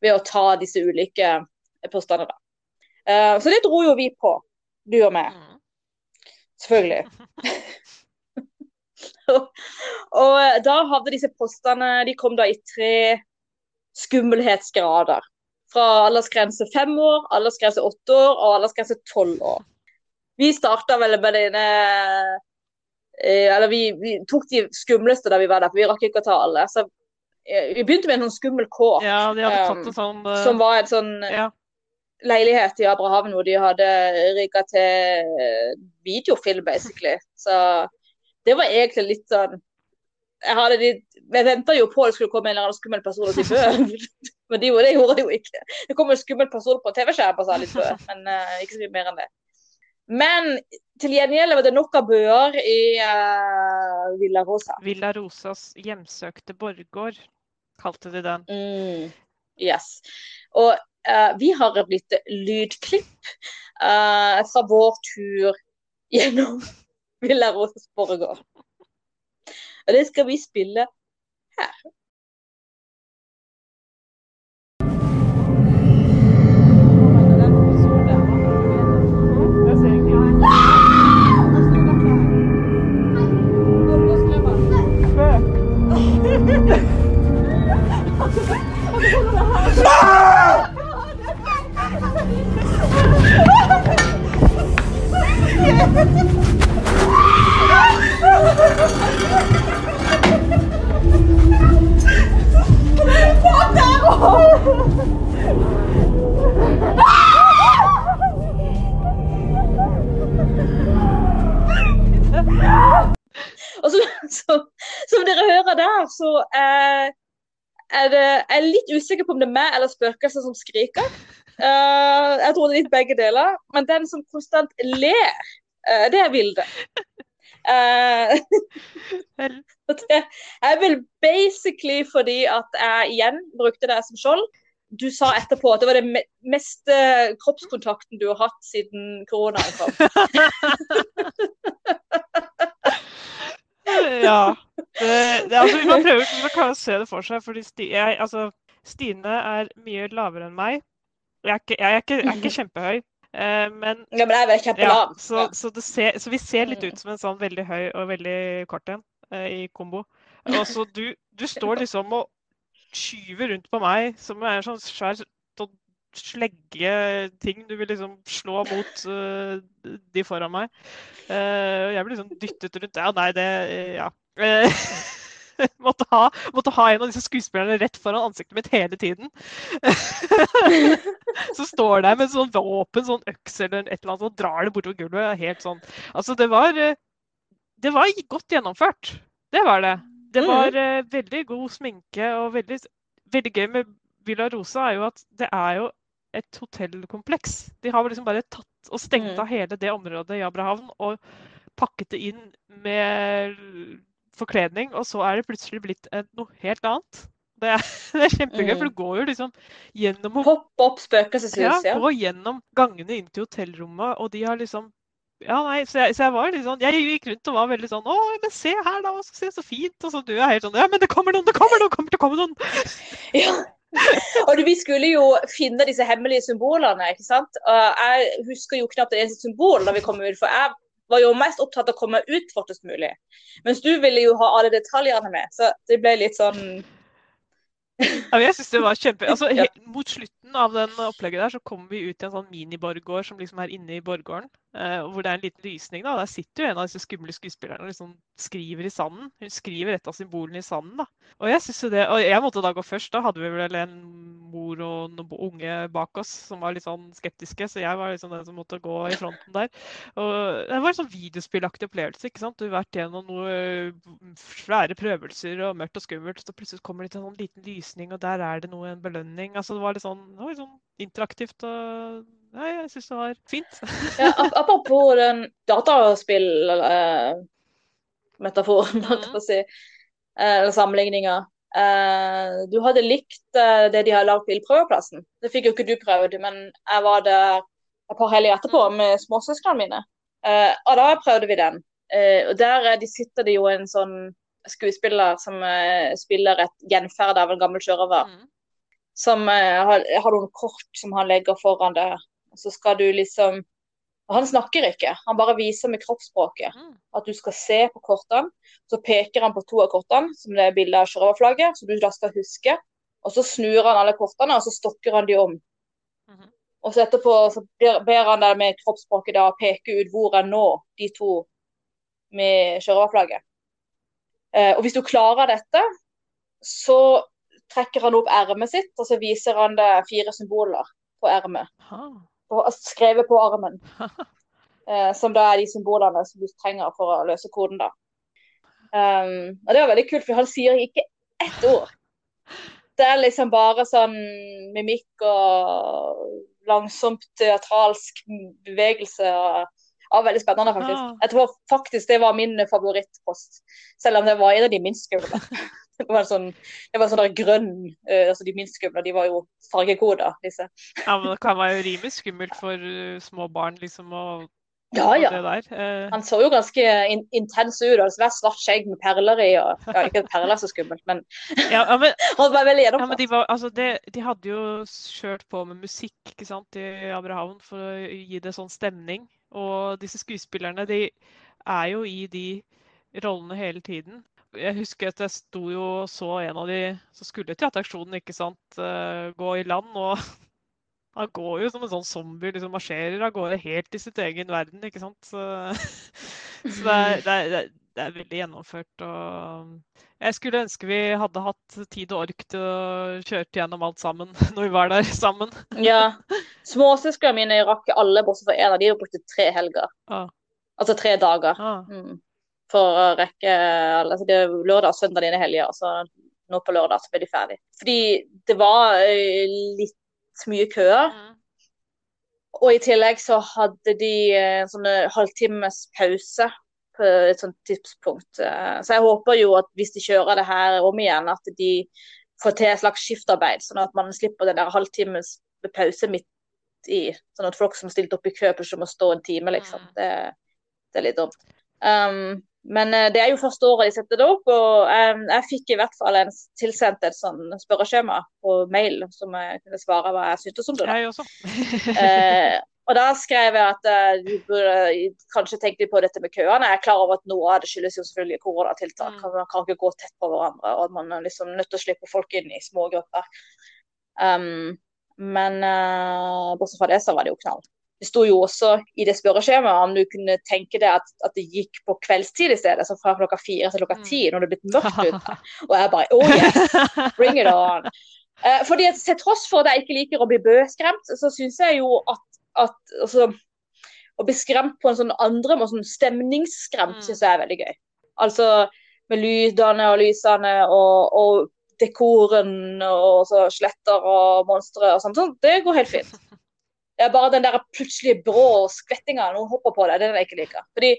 Ved å ta disse ulike postene, da. Eh, så det dro jo vi på, du og meg. Mm. Selvfølgelig. *laughs* og da hadde disse postene De kom da i tre skummelhetsgrader. Fra aldersgrense fem år, aldersgrense åtte år og aldersgrense tolv år. Vi starta vel med denne eh, Eller vi, vi tok de skumleste da vi var der, for vi rakk ikke å ta alle. Så eh, vi begynte med en sånn skummel kåk, Ja, de hadde tatt en sånn uh, som var en sånn ja. leilighet i Abrahavn hvor de hadde rigga til eh, videofilm, basically. Så det var egentlig litt sånn Jeg hadde de, Jeg venta jo på at det skulle komme en eller annen skummel person og si bø, *laughs* men det, gjorde- det gjorde det jo ikke. Det kom en skummel person på TV-skjerm og sa litt bø, men uh, ikke så mye mer enn det. Men til gjengjeld var det nok av bøer i uh, Villa Rosa. Villa Rosas hjemsøkte borggård, kalte de den. Mm, yes. Og uh, vi har blitt lydklipp uh, fra vår tur gjennom *laughs* Villa Rosas borggård. Og det skal vi spille her. Og så, så, som dere hører der, så eh, er det, jeg er litt usikker på om det er meg eller spøkelset som skriker. Uh, jeg tror det er litt begge deler. Men den som konstant ler, uh, det er Vilde. Uh, det er vel *laughs* basically fordi at jeg igjen brukte det som skjold. Du sa etterpå at det var den me meste kroppskontakten du har hatt siden koronaen kom. *laughs* Ja. Det, det, altså, man prøver man kan se det for seg, fordi Sti, jeg, altså, Stine er mye lavere enn meg. Jeg er ikke, jeg er ikke, jeg er ikke kjempehøy, eh, men Ja, men jeg er vel ja, så, så, det ser, så vi ser litt Mm. ut som en sånn veldig høy og veldig kort en eh, i kombo. Og så du, du står *laughs* liksom og skyver rundt på meg som er en sånn svær sånn sleggeting du vil liksom slå mot uh, de foran meg. Uh, og jeg blir liksom dyttet rundt. Ja, nei, det Ja. Eh, *laughs* måtte, ha, måtte ha en av disse skuespillerne rett foran ansiktet mitt hele tiden. *laughs* Så står der med sånn våpen, sånn øks eller et eller annet, og drar det bortover gulvet. Helt sånn. Altså, det var Det var godt gjennomført. Det var det. Det Mhm. var eh, veldig god sminke og veldig, veldig gøy med Villa Rosa er jo at det er jo et hotellkompleks. De har liksom bare tatt og stengt Mm. av hele det området i Abrahavn og pakket det inn med forkledning, og så er det plutselig blitt noe helt annet. Det er, *laughs* det er kjempegøy, for Mm. du går jo liksom gjennom og opp spøkelseshus, ja, ja. gå gjennom gangene inn til hotellrommet, og de har liksom ja, nei, så jeg, så jeg var litt sånn Jeg gikk rundt og var veldig sånn Å, men se her, da! Så, se så fint! Og så du er helt sånn Ja, men det kommer noen! Det kommer noen! Det kommer til å komme noen! *laughs* ja. Og vi skulle jo finne disse hemmelige symbolene, ikke sant. Og jeg husker jo knapt det eneste symbol da vi kom ut, for jeg var jo mest opptatt av å komme ut fortest mulig. Mens du ville jo ha alle detaljene med, så det ble litt sånn Ja, jeg synes det var kjempe... Altså, helt, Mot slutten av den opplegget der, så kommer vi ut i en sånn miniborggård som liksom er inne i borggården. eh, hvor det er en liten lysning. da, Der sitter jo en av disse skumle skuespillerne og liksom skriver i sanden. Hun skriver et av symbolene i sanden. da. Og jeg synes jo det, og jeg måtte da gå først. Da hadde vi vel en mor og noen unge bak oss som var litt sånn skeptiske, så jeg var liksom den som måtte gå i fronten der. Og det var en sånn videospillaktig opplevelse. ikke sant? Du har vært gjennom noen svære prøvelser og mørkt og skummelt, så plutselig kommer det til en sånn liten lysning, og der er det noe, en belønning. altså Det var litt sånn, det var litt sånn interaktivt og ja, jeg syns det var fint. *laughs* Ja, ap- apropos den dataspill-metaforen, holdt jeg på å si, eh, eller sammenligninga. Eh, du hadde likt eh, det de har lagd på Ildprøveplassen. Det fikk jo ikke du prøvd, men jeg var der et par helger etterpå med småsøsknene mine. Eh, og da prøvde vi den. Og der de sitter det jo en sånn skuespiller som spiller et gjenferd av en gammel sjørøver Mm. som har, har noen kort som han legger foran deg. Og så skal du liksom og Han snakker ikke, han bare viser med kroppsspråket Mm. at du skal se på kortene. Så peker han på to av kortene, som det er bilde av sjørøverflagget, som du da skal huske. Og så snur han alle kortene, og så stokker han de om. Mhm. Og så etterpå så ber, han deg med kroppsspråket da peke ut hvor er nå de to med sjørøverflagget. Eh, og hvis du klarer dette, så trekker han opp ermet sitt, og så viser han deg fire symboler på ermet. På- skrevet på armen. *laughs* Eh, som da er de symbolene som du trenger for å løse koden, da. Um, og det var veldig kult, for han sier ikke ett ord. Det er liksom bare sånn mimikk og langsomt teatralsk bevegelse. og ja, Veldig spennende, faktisk. Ah. Jeg tror faktisk det var min favorittpost, selv om det var en av de minst skumle. *laughs* Det var sånn, det var sånn der grønn uh, altså De minst skumle de var jo fargekoder, disse. Ja, men det kan være rimelig skummelt for uh, små barn liksom å Ja, ja. Eh, Han så jo ganske in intens ut. og Svært svart skjegg med perler i. og ja, Ikke at perler er så skummelt, men ja, ja, men, *laughs* han var veldig ja, men de, var, altså det, de hadde jo kjørt på med musikk ikke sant, i Abrahavn for å gi det sånn stemning. Og disse skuespillerne de er jo i de rollene hele tiden. Jeg husker at jeg sto jo og så en av de som skulle til attraksjonen, ikke sant, eh, gå i land. og *laughs* Han går jo som en sånn zombie, liksom marsjerer av gårde helt i sitt egen verden, ikke sant. Så, *laughs* så det, er, det, er, det er- veldig gjennomført. og Jeg skulle ønske vi hadde hatt tid og ork til å kjøre gjennom alt sammen *laughs* når vi var der sammen. Ja. Småsøsknene mine rakk alle, bortsett fra en av de, og brukte tre helger. Ah. Altså tre dager Ah. mm. For å rekke altså det er lørdag søndag dine helger, så nå på lørdag så ble de ferdig. Fordi det var eh, litt mye køer. Og i tillegg så hadde de en sånn halvtimes pause på et sånt tidspunkt. Eh, Så jeg håper jo at hvis de kjører det her om igjen, at de får til et slags skiftarbeid, sånn at man slipper den der halvtimes pause midt i. Sånn at folk som stilte opp i kø, plutselig må stå en time, liksom. Det, det er litt dumt. Um, men eh, det er jo første året de setter det opp, og eh, jeg fikk i hvert fall en tilsendt et sånn spørreskjema på mail som jeg kunne svare hva jeg syntes om det. da. Jeg også. *laughs* Eh, og da skrev jeg at eh, du burde kanskje tenke på dette med køene. Jeg er klar over at noe av det skyldes jo selvfølgelig koronatiltak. Mm. Man kan ikke gå tett på hverandre, og man er liksom nødt til å slippe folk inn i små grupper. Um, men eh, bortsett fra det, så var det jo knall. Det sto jo også i det spørreskjemaet om du kunne tenke deg at, at det gikk på kveldstid i stedet, så fra klokka fire til klokka Mm. ti, når det er blitt mørkt *laughs* ute. Og jeg bare oh yes, bring it on. Eh, fordi at Til tross for at jeg ikke liker å bli bøskremt, så syns jeg jo at, at altså, å bli skremt på en sånn andre måte, sånn stemningsskremt, Mm. syns jeg er veldig gøy. Altså med lydene og lysene og, og dekoren og så sletter og monstre og sånt. sånt. Det går helt fint. Det er bare den der plutselige brå skvettinga hun hopper på deg, det er det jeg ikke liker. Fordi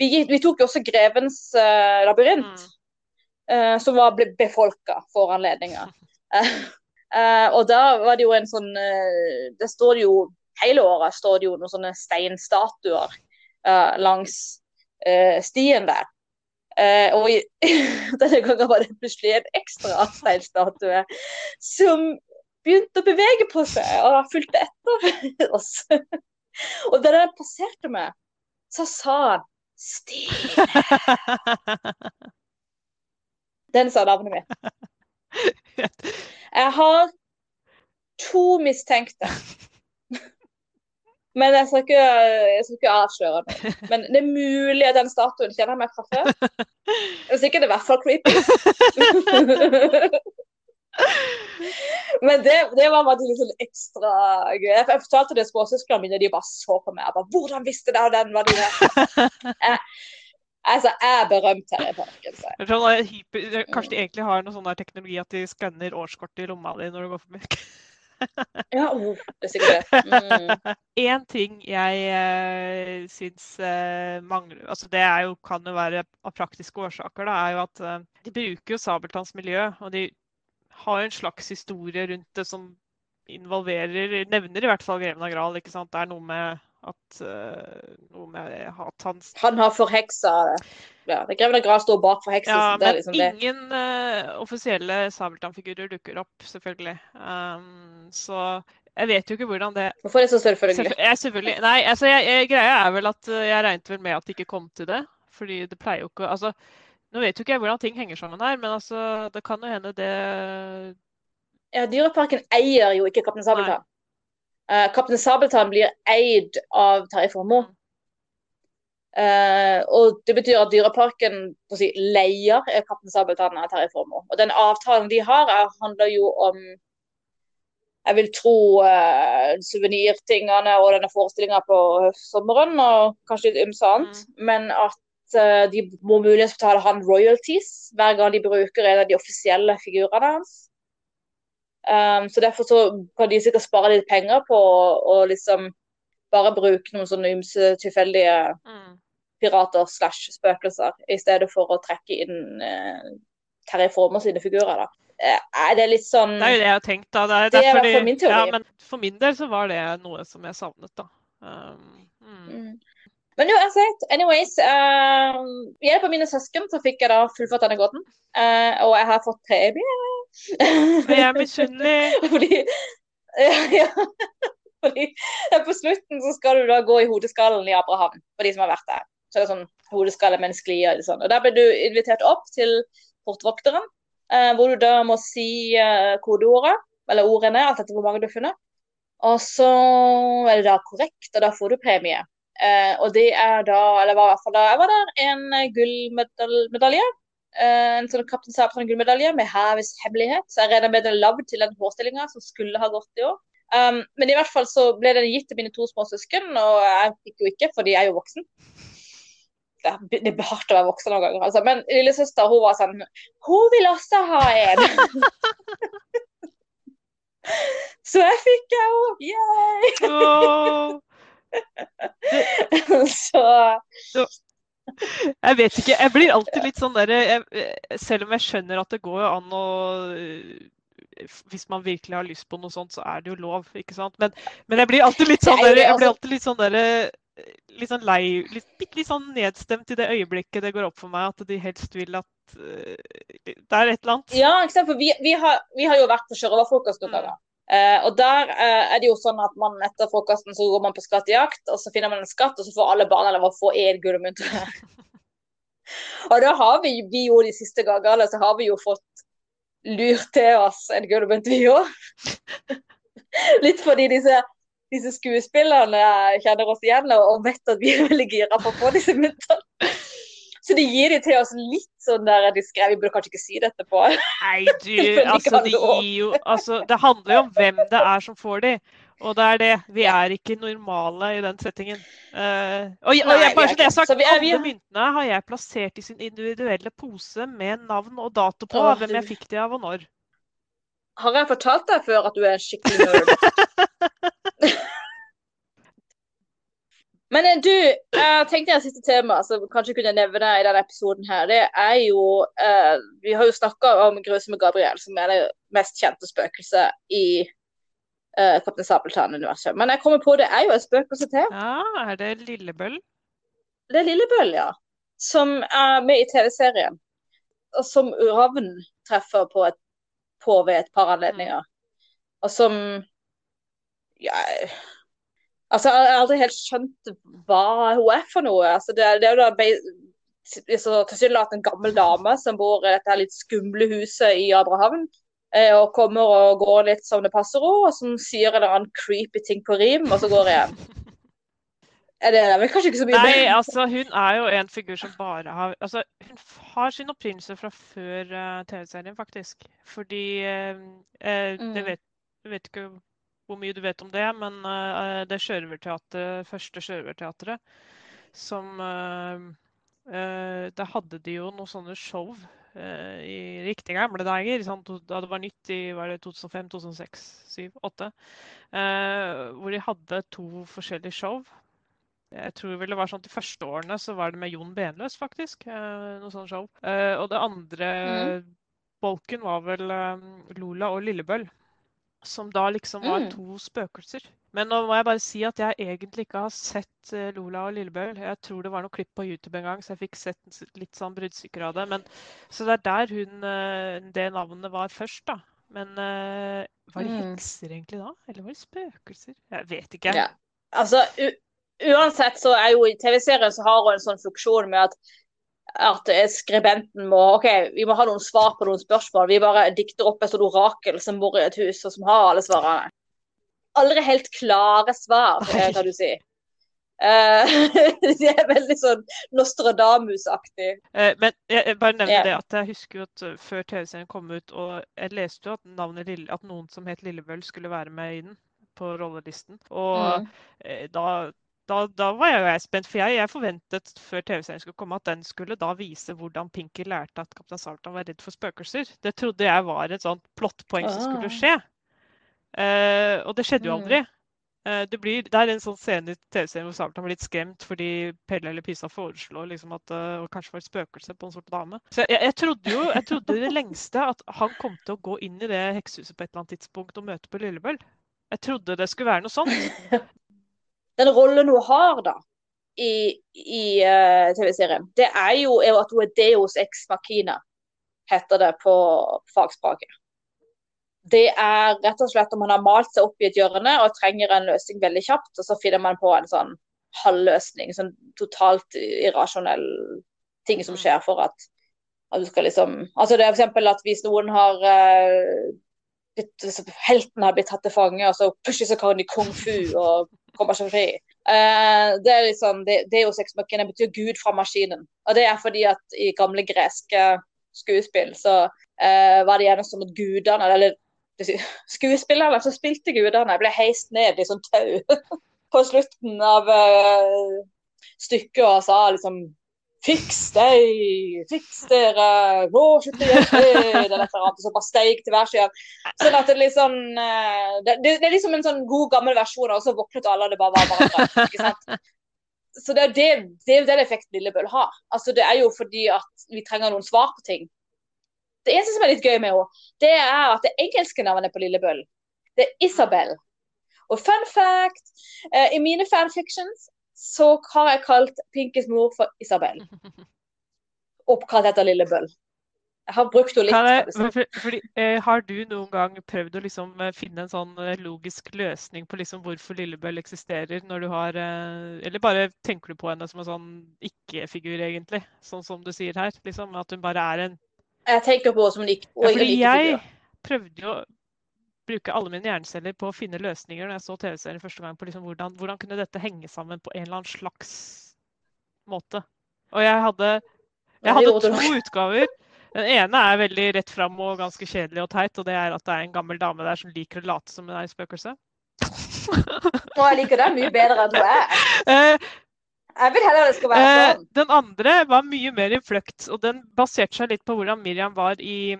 vi, vi tok jo også Grevens uh, labyrint Mm. uh, som var befolka for anledninga. *laughs* Eh, og da var det jo en sånn Det står jo hele året står det jo noen sånne steinstatuer langs stien der. Uh, og i, *laughs* denne gangen var det plutselig en ekstra steinstatue som begynte å bevege på seg, og han fulgte etter *laughs* oss. Og da den passerte meg, så sa han Stine. Den sa navnet mitt. Jeg har to mistenkte. Men jeg skal ikke, jeg skal ikke avsløre noe. Men det er mulig at den statuen kjenner meg fra før. Hvis ikke det er i hvert fall creepy. Men det, det var bare litt sånn ekstra gøy. Jeg fortalte det småsøsknene mine, de bare så på meg. Jeg bare, 'Hvordan visste du den var din?' *laughs* Altså, jeg er berømt her i parken. Så. Hyper, kanskje de egentlig har noe sånn teknologi at de skanner årskort i lomma di når du går forbi. ja, oh, det er sikkert det. Mm. *laughs* En ting jeg uh, syns uh, mangler altså Det jo, kan jo være av praktiske årsaker. Da, er jo at uh, De bruker jo Sabeltanns miljø, og de har en slags historie rundt det som involverer Nevner i hvert fall Greven av Gral. ikke sant? Det er noe med at uh, noe med at han Han har forheksa ja, Greven av Gral står bak forhekselsen. Ja, men liksom ingen uh, offisielle Sabeltann-figurer dukker opp, selvfølgelig. Um, så jeg vet jo ikke hvordan det Hvorfor er det så selvfølgelig? jeg, selvfølgelig nei, altså jeg, jeg, greia er vel at jeg regnet vel med at det ikke kom til det. Fordi det pleier jo ikke altså nå vet jo ikke jeg hvordan ting henger sammen her, men altså, det kan jo hende det Ja, Dyreparken eier jo ikke Kaptein Sabeltann. Uh, Kaptein Sabeltann blir eid av Terje Formoe. Uh, og det betyr at Dyreparken si, leier Kaptein Sabeltann av Terje Formoe. Og den avtalen de har, er, handler jo om jeg vil tro uh, suvenirtingene og denne forestillinga på sommeren, og kanskje litt ymse annet. Mm. Men at Eh, de må muligens betale han royalties hver gang de bruker en av de offisielle figurene hans. Um, så Derfor så kan de sikkert spare litt penger på å liksom bare bruke noen sånne ymse tilfeldige mm. pirater slash spøkelser, i stedet for å trekke inn uh, Terje Former sine figurer. da. Det er det litt sånn Det er jo det jeg har tenkt. da. Det er, det er i hvert fall min teori. Ja, men for min del så var det noe som jeg savnet, da. Um. Men uansett, anyways uh, Hjelp av mine søsken så fikk jeg da fullført denne gåten. Uh, og jeg har fått premie. Jeg er misunnelig. *laughs* Fordi, ja, ja. *laughs* Fordi på slutten så skal du da gå i hodeskallen i Abraham, for de som har vært der. Så det er sånn hodeskalle med en sklie og sånn. Og der ble du invitert opp til portvokteren, uh, hvor du da må si uh, kodeordet, eller ordene, alt etter hvor mange du har funnet. Og så er det da korrekt, og da får du premie. Eh, og det er da, eller var i hvert fall da jeg var der, en gullmedalje. Eh, en sånn Kaptein Sabeltann gullmedalje med havets hemmelighet. Så jeg regner med den lagd til den forestillinga som skulle ha gått i år. Um, men i hvert fall så ble den gitt til mine to små søsken, og jeg fikk jo ikke, fordi jeg er jo voksen. Det, er hardt å være voksen noen ganger, altså. Men lillesøster hun var sånn Hun vil også ha en! *laughs* så jeg fikk jeg òg! Yay! *laughs* så Jeg vet ikke. Jeg blir alltid litt sånn derre Selv om jeg skjønner at det går an å hvis man virkelig har lyst på noe sånt, så er det jo lov, ikke sant. Men, men jeg blir alltid litt sånn der, jeg blir alltid litt sånn der, litt sånn lei litt, litt, sånn nedstemt i det øyeblikket det går opp for meg at de helst vil at det er et eller annet. Ja, ikke sant? for vi, vi, har, vi har, jo vært på sjørøverfrokost noen mm. ganger. Uh, og der uh, er det jo sånn at man etter frokosten så går man på skattejakt, og så finner man en skatt, og så får alle barna lov å få én gullmynt. *laughs* og da har vi, vi jo de siste gangene så har vi jo fått lurt til oss en gullmynt, vi òg. *laughs* Litt fordi disse, disse, skuespillerne kjenner oss igjen og, og vet at vi er veldig gira på å få disse myntene. *laughs* Så de gir de til oss litt sånn der de skrev Vi burde kanskje ikke si dette på Nei, *laughs* du, altså, de gir jo, altså, det handler jo om hvem det er som får de. Og det er det. Vi er ikke normale i den settingen. Uh, og, og jeg, bare så det er sagt, vi er, vi Alle myntene har jeg plassert i sin individuelle pose med navn og dato på. Åh, hvem jeg fikk de av og når. Har jeg fortalt deg før at du er skikkelig nerd? Men eh, du, jeg tenkte jeg siste tema som kanskje kunne nevne i denne episoden her, det er jo uh, Vi har jo snakka om Grusomme Gabriel, som er det mest kjente spøkelset i uh, Kaptein Sabeltann-universet. Men jeg kommer på det er jo et spøkelse til. Ja, Er det Lillebøll? Det er Lillebøll, ja. Som er med i TV-serien. Og som Ravn treffer på, et, på ved et par anledninger. og som ja, Altså, jeg har aldri helt skjønt hva hun er for noe. Altså, det, det er jo da tilsynelatende en gammel dame som bor i dette litt skumle huset i Abrahavn. Eh, og kommer og går litt som det passer henne, og som sier en eller annen creepy ting på rim, og så går jeg. Er det, det kanskje ikke så mye Nei, altså hun er jo en figur som bare har Altså hun har sin opprinnelse fra før uh, TV-serien, faktisk. Fordi uh, mm. det vet, vet ikke hvor mye du vet om det, men det sjørøverteatret, første sjørøverteatret, som Da hadde de jo noen sånne show i riktig gamle dager, da det var nytt i 2005, 2006, 2007, 2008. hvor de hadde to forskjellige show jeg tror vel det var sånn De første årene så var det med Jon Benløs, faktisk. Eh, noe sånt show. Eh, og det andre mm. bolken var vel eh, Lola og Lillebøll. Som da liksom var mm. to spøkelser. Men nå må jeg bare si at jeg egentlig ikke har sett Lola og Lillebøl. Jeg tror det var noen klipp på YouTube en gang, så jeg fikk sett litt sånn bruddstykker av det. Men, så det er der hun, det navnet var først, da. Men var de mm. hekser egentlig da? Eller var de spøkelser? Jeg vet ikke. Ja. Altså, uansett så er jo i TV-serien så har hun en sånn funksjon med at at skribenten må OK, vi må ha noen svar på noen spørsmål. Vi bare dikter opp et sånt orakel som bor i et hus, og som har alle svarene. Aldri helt klare svar, kan du si. *laughs* Uh, de er veldig sånn Nostradamus-aktig. Uh, men jeg, jeg bare nevner yeah. det at jeg husker jo at før TV-serien kom ut, og jeg leste jo at, navnet Lille, at noen som het Lillebøll skulle være med i den på rollelisten. Og mm. uh, da da, da, var jeg, jeg spent, for jeg, jeg forventet før TV-serien skulle komme, at den skulle da vise hvordan Pinky lærte at kaptein Sabeltann var redd for spøkelser. Det trodde jeg var et sånt plottpoeng som skulle ah. skje. Uh, og det skjedde jo aldri. Uh, det, blir, det, er en sånn scene i TV-serien hvor Sabeltann blir litt skremt fordi Pelle eller Pisa foreslår liksom at det kanskje var et spøkelse på en sort dame. Så jeg, jeg, trodde jo jeg trodde det lengste at han kom til å gå inn i det heksehuset på et eller annet tidspunkt og møte på Lillebøll. Jeg trodde det skulle være noe sånt. Den rollen hun har da i, i uh, TV-serien, det er jo at hun er Deos ex machina, heter det på fagspråket. Det er rett og slett om man har malt seg opp i et hjørne og trenger en løsning veldig kjapt, og så finner man på en sånn halvløsning, sånn totalt irrasjonell ting som skjer for at, at du skal liksom Altså det er f.eks. at hvis noen har uh, blitt, helten har blitt tatt til fange, og så plutselig så kan de kung fu og kommer seg fri. Uh, det er liksom, det, sexmakkene betyr Gud fra maskinen. Og det er fordi at i gamle greske skuespill så uh, var det gjerne som at gudene, eller skuespillerne som spilte gudene, ble heist ned i sånn tau *laughs* på slutten av uh, stykket og sa liksom Fiks deg! Fiks dere! Gå skikkelig hjem! Eller et eller så bare steik til hver side. Sånn at det, liksom, det, det, er liksom en sånn god, gammel versjon, og så våknet alle, og det bare var hverandre. ikke sant? Så det er det, det, er den effekten Lillebøll har. Altså, det er jo fordi at vi trenger noen svar på ting. Det eneste som er litt gøy med henne, det er at det engelske navnet på Lillebøll, det er Isabel. Og fun fact, uh, i mine fanfictions så har jeg kalt Pinkys mor for Isabel. Oppkalt etter Lille Bøll. Jeg har brukt henne litt. Jeg, for, fordi, eh, har du noen gang prøvd å liksom, eh, finne en sånn eh, logisk løsning på liksom, hvorfor Lillebøll eksisterer? når du har, eh, Eller bare tenker du på henne som en sånn ikke-figur, egentlig? Sånn som du sier her? Liksom, at hun bare er en Jeg tenker på henne som en ikke-figur. Ja, fordi jeg prøvde jo bruke alle mine hjerneceller på å finne løsninger når jeg så TV-serien første gang på liksom hvordan, hvordan, kunne dette henge sammen på en eller annen slags måte. Og jeg hadde, jeg hadde to *laughs* utgaver. Den ene er veldig rett fram og ganske kjedelig og teit, og det er at det er en gammel dame der som liker å late som hun er i spøkelse. Og jeg liker den mye bedre enn du er. Eh, jeg vil heller det skal være eh, sånn. Den andre var mye mer i fløkt, og den baserte seg litt på hvordan Miriam var i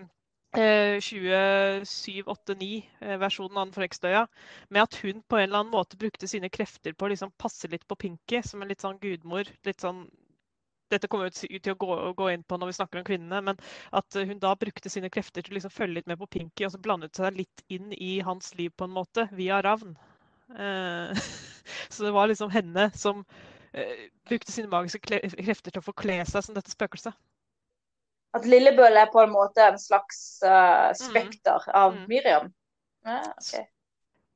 27-8-9-versjonen eh, av Den med at hun på en eller annen måte brukte sine krefter på å liksom passe litt på Pinky, som en litt sånn gudmor. litt sånn dette kommer vi til å gå, gå, inn på når vi snakker om kvinnene, men at hun da brukte sine krefter til å liksom følge litt med på Pinky, og så blandet seg litt inn i hans liv på en måte, via Ravn. Eh, *laughs* så det var liksom henne som eh, brukte sine magiske krefter til å forkle seg som dette spøkelset at Lillebøl er på en måte en slags uh, spekter av mm. Miriam. Ja, okay.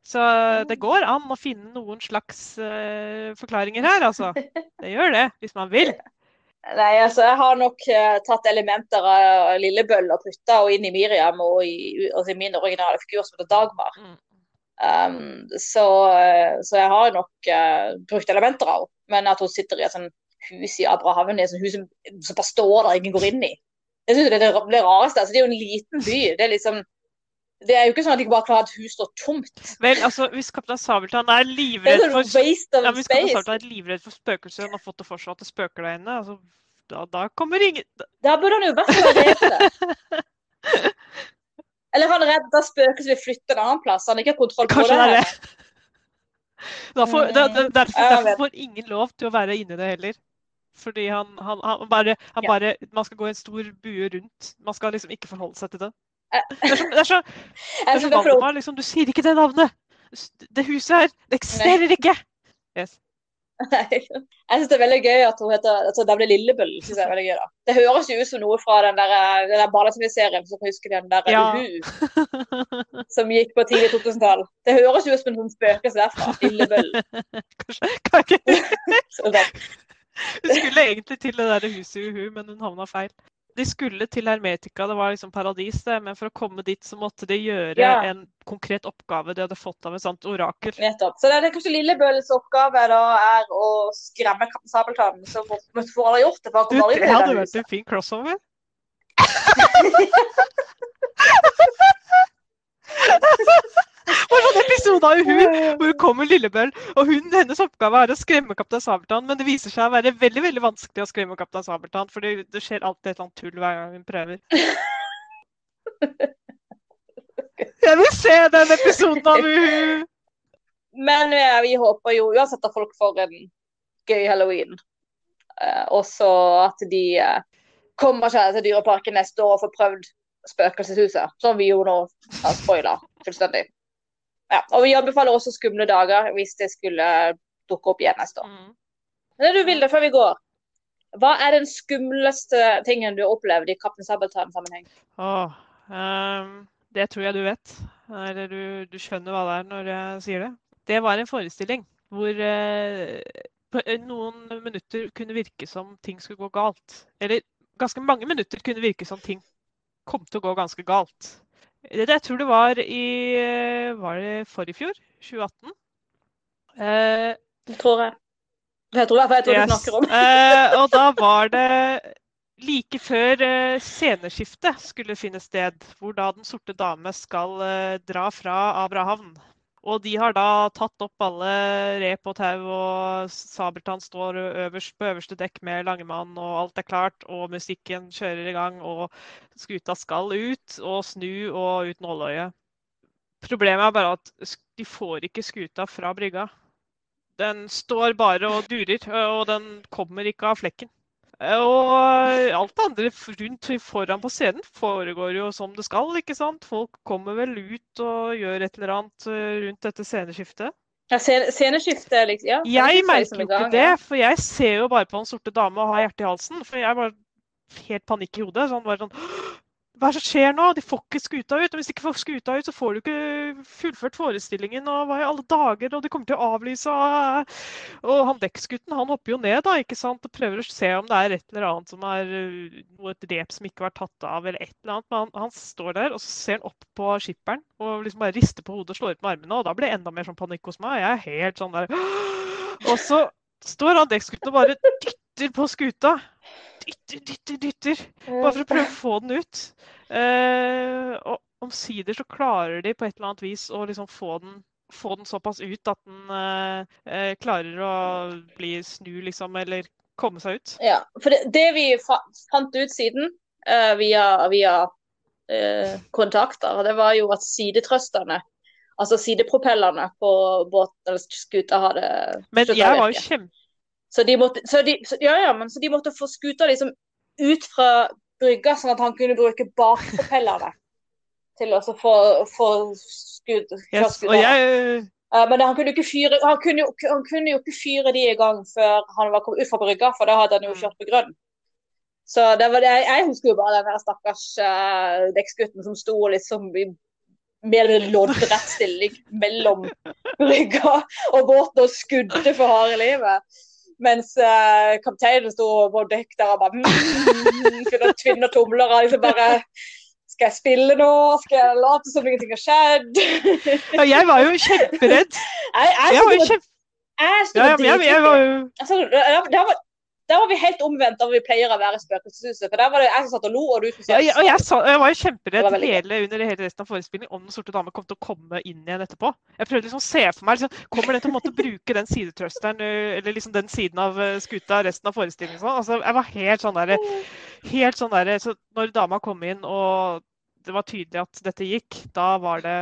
Så det går an å finne noen slags uh, forklaringer her, altså. Det gjør det, hvis man vil. *laughs* Nei, altså jeg har nok uh, tatt elementer av Lillebøll og putta og inn i Miriam og i, altså, min originale figur som heter Dagmar. Mm. Um, så, så jeg har nok uh, brukt elementer av henne. Men at hun sitter i et sånt hus i Abrahavn, i et sånt hus som, som bare står der ingen går inn i. Jeg synes det er det, rareste. Altså, det er jo en liten by. Det er liksom det er jo ikke sånn at de bare klarer at hus står tomt. Vel, altså, hvis Kaptein Sabeltann er er livredd sånn for waste ja, hvis Kaptein er livredd for spøkelser og har fått det for seg at det spøker der inne, altså, da, da kommer ingen da- burde han jo vært det. *laughs* Eller han er redd da spøkelset vil flytte en annen plass. Han har ikke har kontroll på Kanskje det er det. *laughs* det. Derfor, da, derfor, derfor får ingen lov til å være inni det heller. Fordi han, han, han bare, han Ja. bare Man skal gå i en stor bue rundt. Man skal liksom ikke forholde seg til det. Det er så, det er så, *laughs* det er så. Valdemar, liksom. Du sier ikke det navnet! Det huset her, det eksisterer ikke! Yes. *laughs* Nei. Jeg syns det er veldig gøy at hun heter altså, Davle Lillebøll. Synes jeg er veldig gøy da. Det høres jo ut som noe fra den der, den der barne-TV-serien som husker huske den der Ja. Uhu, som gikk på tidlig 2000-tall. Det høres jo ut som en sånn spøkelse derfra. Lillebøll. *laughs* Kanskje, kan ikke Så det- Hun skulle egentlig til det der huset i Uhu, men hun havna feil. De skulle til Hermetika, det var liksom paradis, det. Men for å komme dit så måtte de gjøre Ja. en konkret oppgave de hadde fått av et sånt orakel. Nettopp. Så det er kanskje Lillebøles oppgave da er å skremme Kaptein Sabeltann, som hvorfor får alle gjort det. for han Du, kommer aldri det hadde vært en fin crossover. *laughs* *laughs* Bare sånn episode av Uhu hvor hun kommer Lillebøll, og hun, hennes oppgave er å skremme Kaptein Sabeltann, men det viser seg å være veldig veldig vanskelig å skremme Kaptein Sabeltann, for det, det skjer alltid et eller annet tull hver gang hun prøver. *laughs* Jeg vil se den episoden av Uhu! Men vi håper jo uansett at folk får en gøy halloween. Eh, og så at de eh, kommer seg til Dyreparken neste år og får prøvd Spøkelseshuset, som vi jo nå har spoila fullstendig. Ja, og vi anbefaler også Skumle dager hvis det skulle dukke opp igjen neste år. Mm. Men du Vilde, før vi går. Hva er den skumleste tingen du har opplevd i Kaptein Sabeltann-sammenheng? Ehm, det tror jeg du vet. Eller du, du skjønner hva det er når jeg sier det. Det var en forestilling hvor uh, på noen minutter kunne virke som ting skulle gå galt. Eller ganske mange minutter kunne virke som ting kom til å gå ganske galt. Det, jeg tror det var i eh, Var det forrige fjor? 2018? Eh, Det tror jeg. Jeg tror, jeg tror du snakker om. Eh, og da *laughs* var det like før eh, sceneskiftet skulle finne sted, hvor da Den sorte dame skal eh, dra fra Abrahavn. Og de har da tatt opp alle rep og tau, og Sabeltann står øverst på øverste dekk med Langemann, og alt er klart, og musikken kjører i gang, og skuta skal ut og snu og uten nåløye. Problemet er bare at de får ikke skuta fra brygga. Den står bare og durer, og den kommer ikke av flekken. Og alt det andre rundt foran på scenen foregår jo som det skal, ikke sant? Folk kommer vel ut og gjør et eller annet eh, rundt dette sceneskiftet. Ja, sceneskiftet, liksom. Ja, Jeg er merker jo ikke det, for jeg ser jo bare på Den sorte dame og har hjertet i halsen. For jeg var helt panikk i hodet. Sånn bare sånn Hva er det som skjer nå? De får ikke skuta ut. Og hvis de ikke får skuta ut, så får du ikke fullført forestillingen. Og hva i alle dager? Og de kommer til å avlyse. Og, og han dekksgutten han hopper jo ned da, ikke sant? og prøver å se om det er et eller annet som er uh, noe et rep som ikke var tatt av, eller et eller annet. Men han, han står der, og så ser han opp på skipperen og liksom bare rister på hodet og slår ut med armene. Og da blir det enda mer sånn panikk hos meg. Jeg er helt sånn der *gasps* Og så står han dekksgutten og bare dytter på skuta. Dytter, dytter, dytter. Bare for å prøve å få den ut. Uh, og omsider så klarer de på et eller annet vis å liksom få den, få den såpass ut at den uh, eh, klarer å bli snu, liksom, eller komme seg ut. Ja, for det, det vi fa fant ut siden, uh, via, via eh, kontakter, det var jo at sidetrøsterne, altså sidepropellene på båten eller skuta, hadde Men jeg var jo kjempe... Så de måtte, så de, så, ja, ja, men, så de måtte få skuta liksom ut fra brygga, sånn at han kunne bruke bakpropellene til å få, få skudd, Yes, jeg uh, men han kunne, fyre, han, kunne han kunne jo ikke fyre de i gang før han var kommet ut fra brygga, for da hadde han jo Mm. kjørt på grønn. Så det var det, jeg husker jo bare den der stakkars uh, dekksgutten som sto liksom i mer eller loddrett stilling mellom brygga og båten og skudde for harde livet. Mens uh, kapteinen sto på dekk der og bare mm, kunne tvinne tomler og liksom bare Skal jeg spille nå? Skal jeg late som ingenting har skjedd? *laughs* ja, jeg var jo kjemperedd. Jeg, jeg, Jeg var jo kjempe... jeg, Ja, ja, jeg, jeg var jo Altså, der, var, der var vi helt omvendt av vi pleier å være i Spøkelseshuset. For der var det jeg som satt og lo, og du som ja, satt jeg, og jeg, sa, jeg var jo kjemperedd var hele, under hele resten av forespillingen om Den sorte dame kom til å komme inn igjen etterpå. Jeg prøvde liksom å se for meg liksom, Kommer den til å måtte bruke den sidetrusteren, eller liksom den siden av skuta resten av forestillingen? Sånn. Altså, jeg var helt sånn derre Helt sånn derre Så når dama kom inn, og det var tydelig at dette gikk, da var det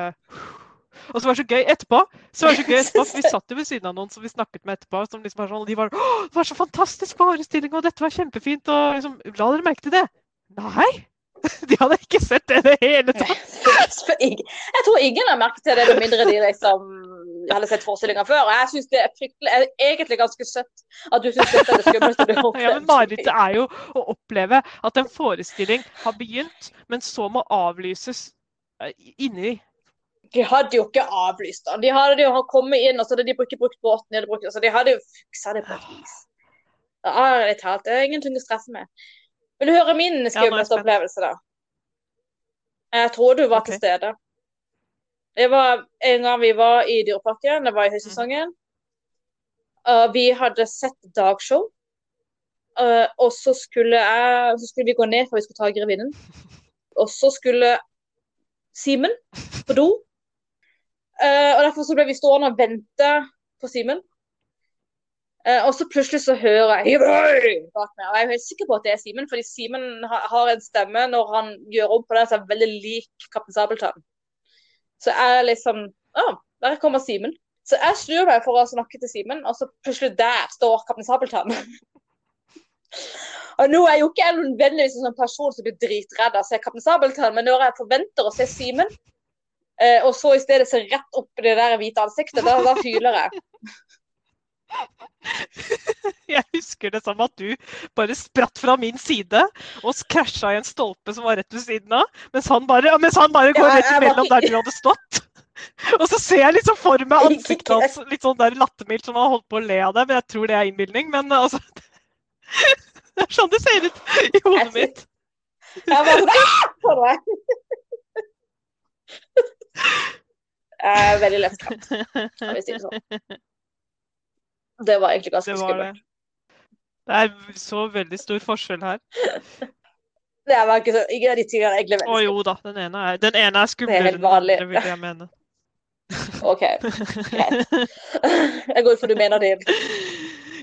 og så var det så gøy etterpå. Så var det så gøy etterpå, for Vi *laughs* satt jo ved siden av noen som vi snakket med etterpå. som liksom var sånn, De var Å, det var så fantastisk forestilling, og dette var kjempefint. og liksom, La dere merke til det? Nei! *laughs* De hadde ikke sett det i det hele tatt. *laughs* Jeg tror ingen har merket til det, med mindre de liksom hadde sett forestillinga før. Og jeg syns det er fryktelig, er egentlig ganske søtt at du syns dette er det skumleste du har opplevd. Ja, men Marerittet er jo å oppleve at en forestilling har begynt, men så må avlyses eh, inni De hadde jo ikke avlyst den. De hadde jo kommet inn, og så hadde de ikke brukt båten. De hadde, brukt, altså de hadde jo fiksa det på et vis. Ja, Ærlig talt, det er ingenting å stresse med. Vil du høre min er skumleste ja, opplevelse, da? Jeg tror du var til stede. Det var en gang vi var i Dyreparken, det var i høysesongen. Og vi hadde sett dagshow. Og så skulle, jeg, så skulle vi gå ned for vi skulle ta grevinnen. Og så skulle Simen på do. Uh, og derfor så ble vi stående og vente på Simen. Uh, og så plutselig så hører jeg bak meg. Og jeg er helt sikker på at det er Simen, fordi Simen har, har en stemme når han gjør om på den som er veldig lik Kaptein Sabeltann. Så jeg er liksom Å, der kommer Simen. Så jeg snur meg for å snakke til Simen, og så plutselig der står Kaptein Sabeltann. *laughs* og nå er jeg jo ikke nødvendigvis en sånn person som blir dritredd av å se Kaptein Sabeltann, men når jeg forventer å se Simen, eh, og så i stedet ser rett opp i det der hvite ansiktet, da, da hyler jeg. *laughs* Jeg husker det som at du bare spratt fra min side og krasja i en stolpe som var rett ved siden av, mens han bare, mens han bare går Ja, rett imellom der du hadde stått. *laughs* Og så ser jeg liksom for meg ansiktet hans litt sånn der lattermildt som han holdt på å le av det, men jeg tror det er innbilning. Men altså *laughs* Det er sånn det ser ut i hodet mitt. Jeg var sånn Jeg *laughs* er veldig lettskremt, kan vi si det sånn. Det var egentlig ganske Det var skummelt. Det er så veldig stor forskjell her. *laughs* Det var ikke så, ingen av de tingene er egentlig Å veldig jo da, den ene er, den ene er Det er helt vanlig. vil jeg mene. *laughs* OK, greit. Jeg går ut for du mener det.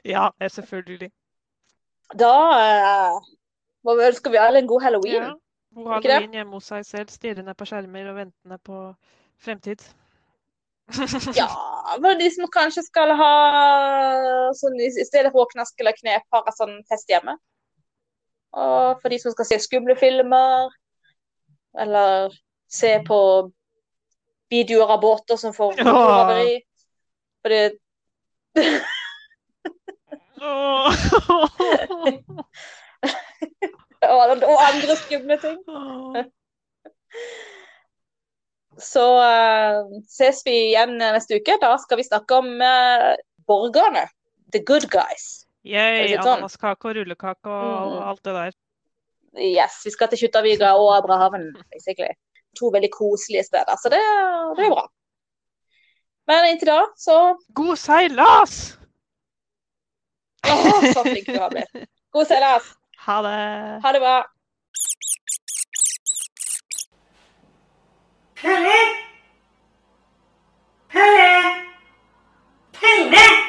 ja, er selvfølgelig. Da eh, må vi ønske vi alle en god halloween. Ja. God har noen halloween hjemme hos seg selv, stirrende på skjermer og ventende på fremtid. Ja, for de som kanskje skal ha sånn i stedet for å knaske eller knep, har en sånn fest hjemme. Og for de som skal se skumle filmer, eller se på videoer av båter som får Ja. motorhaveri. *laughs* *laughs* Og, og andre skumle ting. *laughs* Så uh, ses vi igjen neste uke. Da skal vi snakke om uh, borgerne. The good guys. Yay, sånn? ananaskake og rullekake og Mm. alt det der. Yes, vi skal til Kjuttaviga og Abrahaven, basically. To veldig koselige steder, så det, det er bra. Men inntil da, så God seilas! Å, så flink du har blitt. God seilas. Ha det. Ha det bra. Pelle! Pelle! Pelle!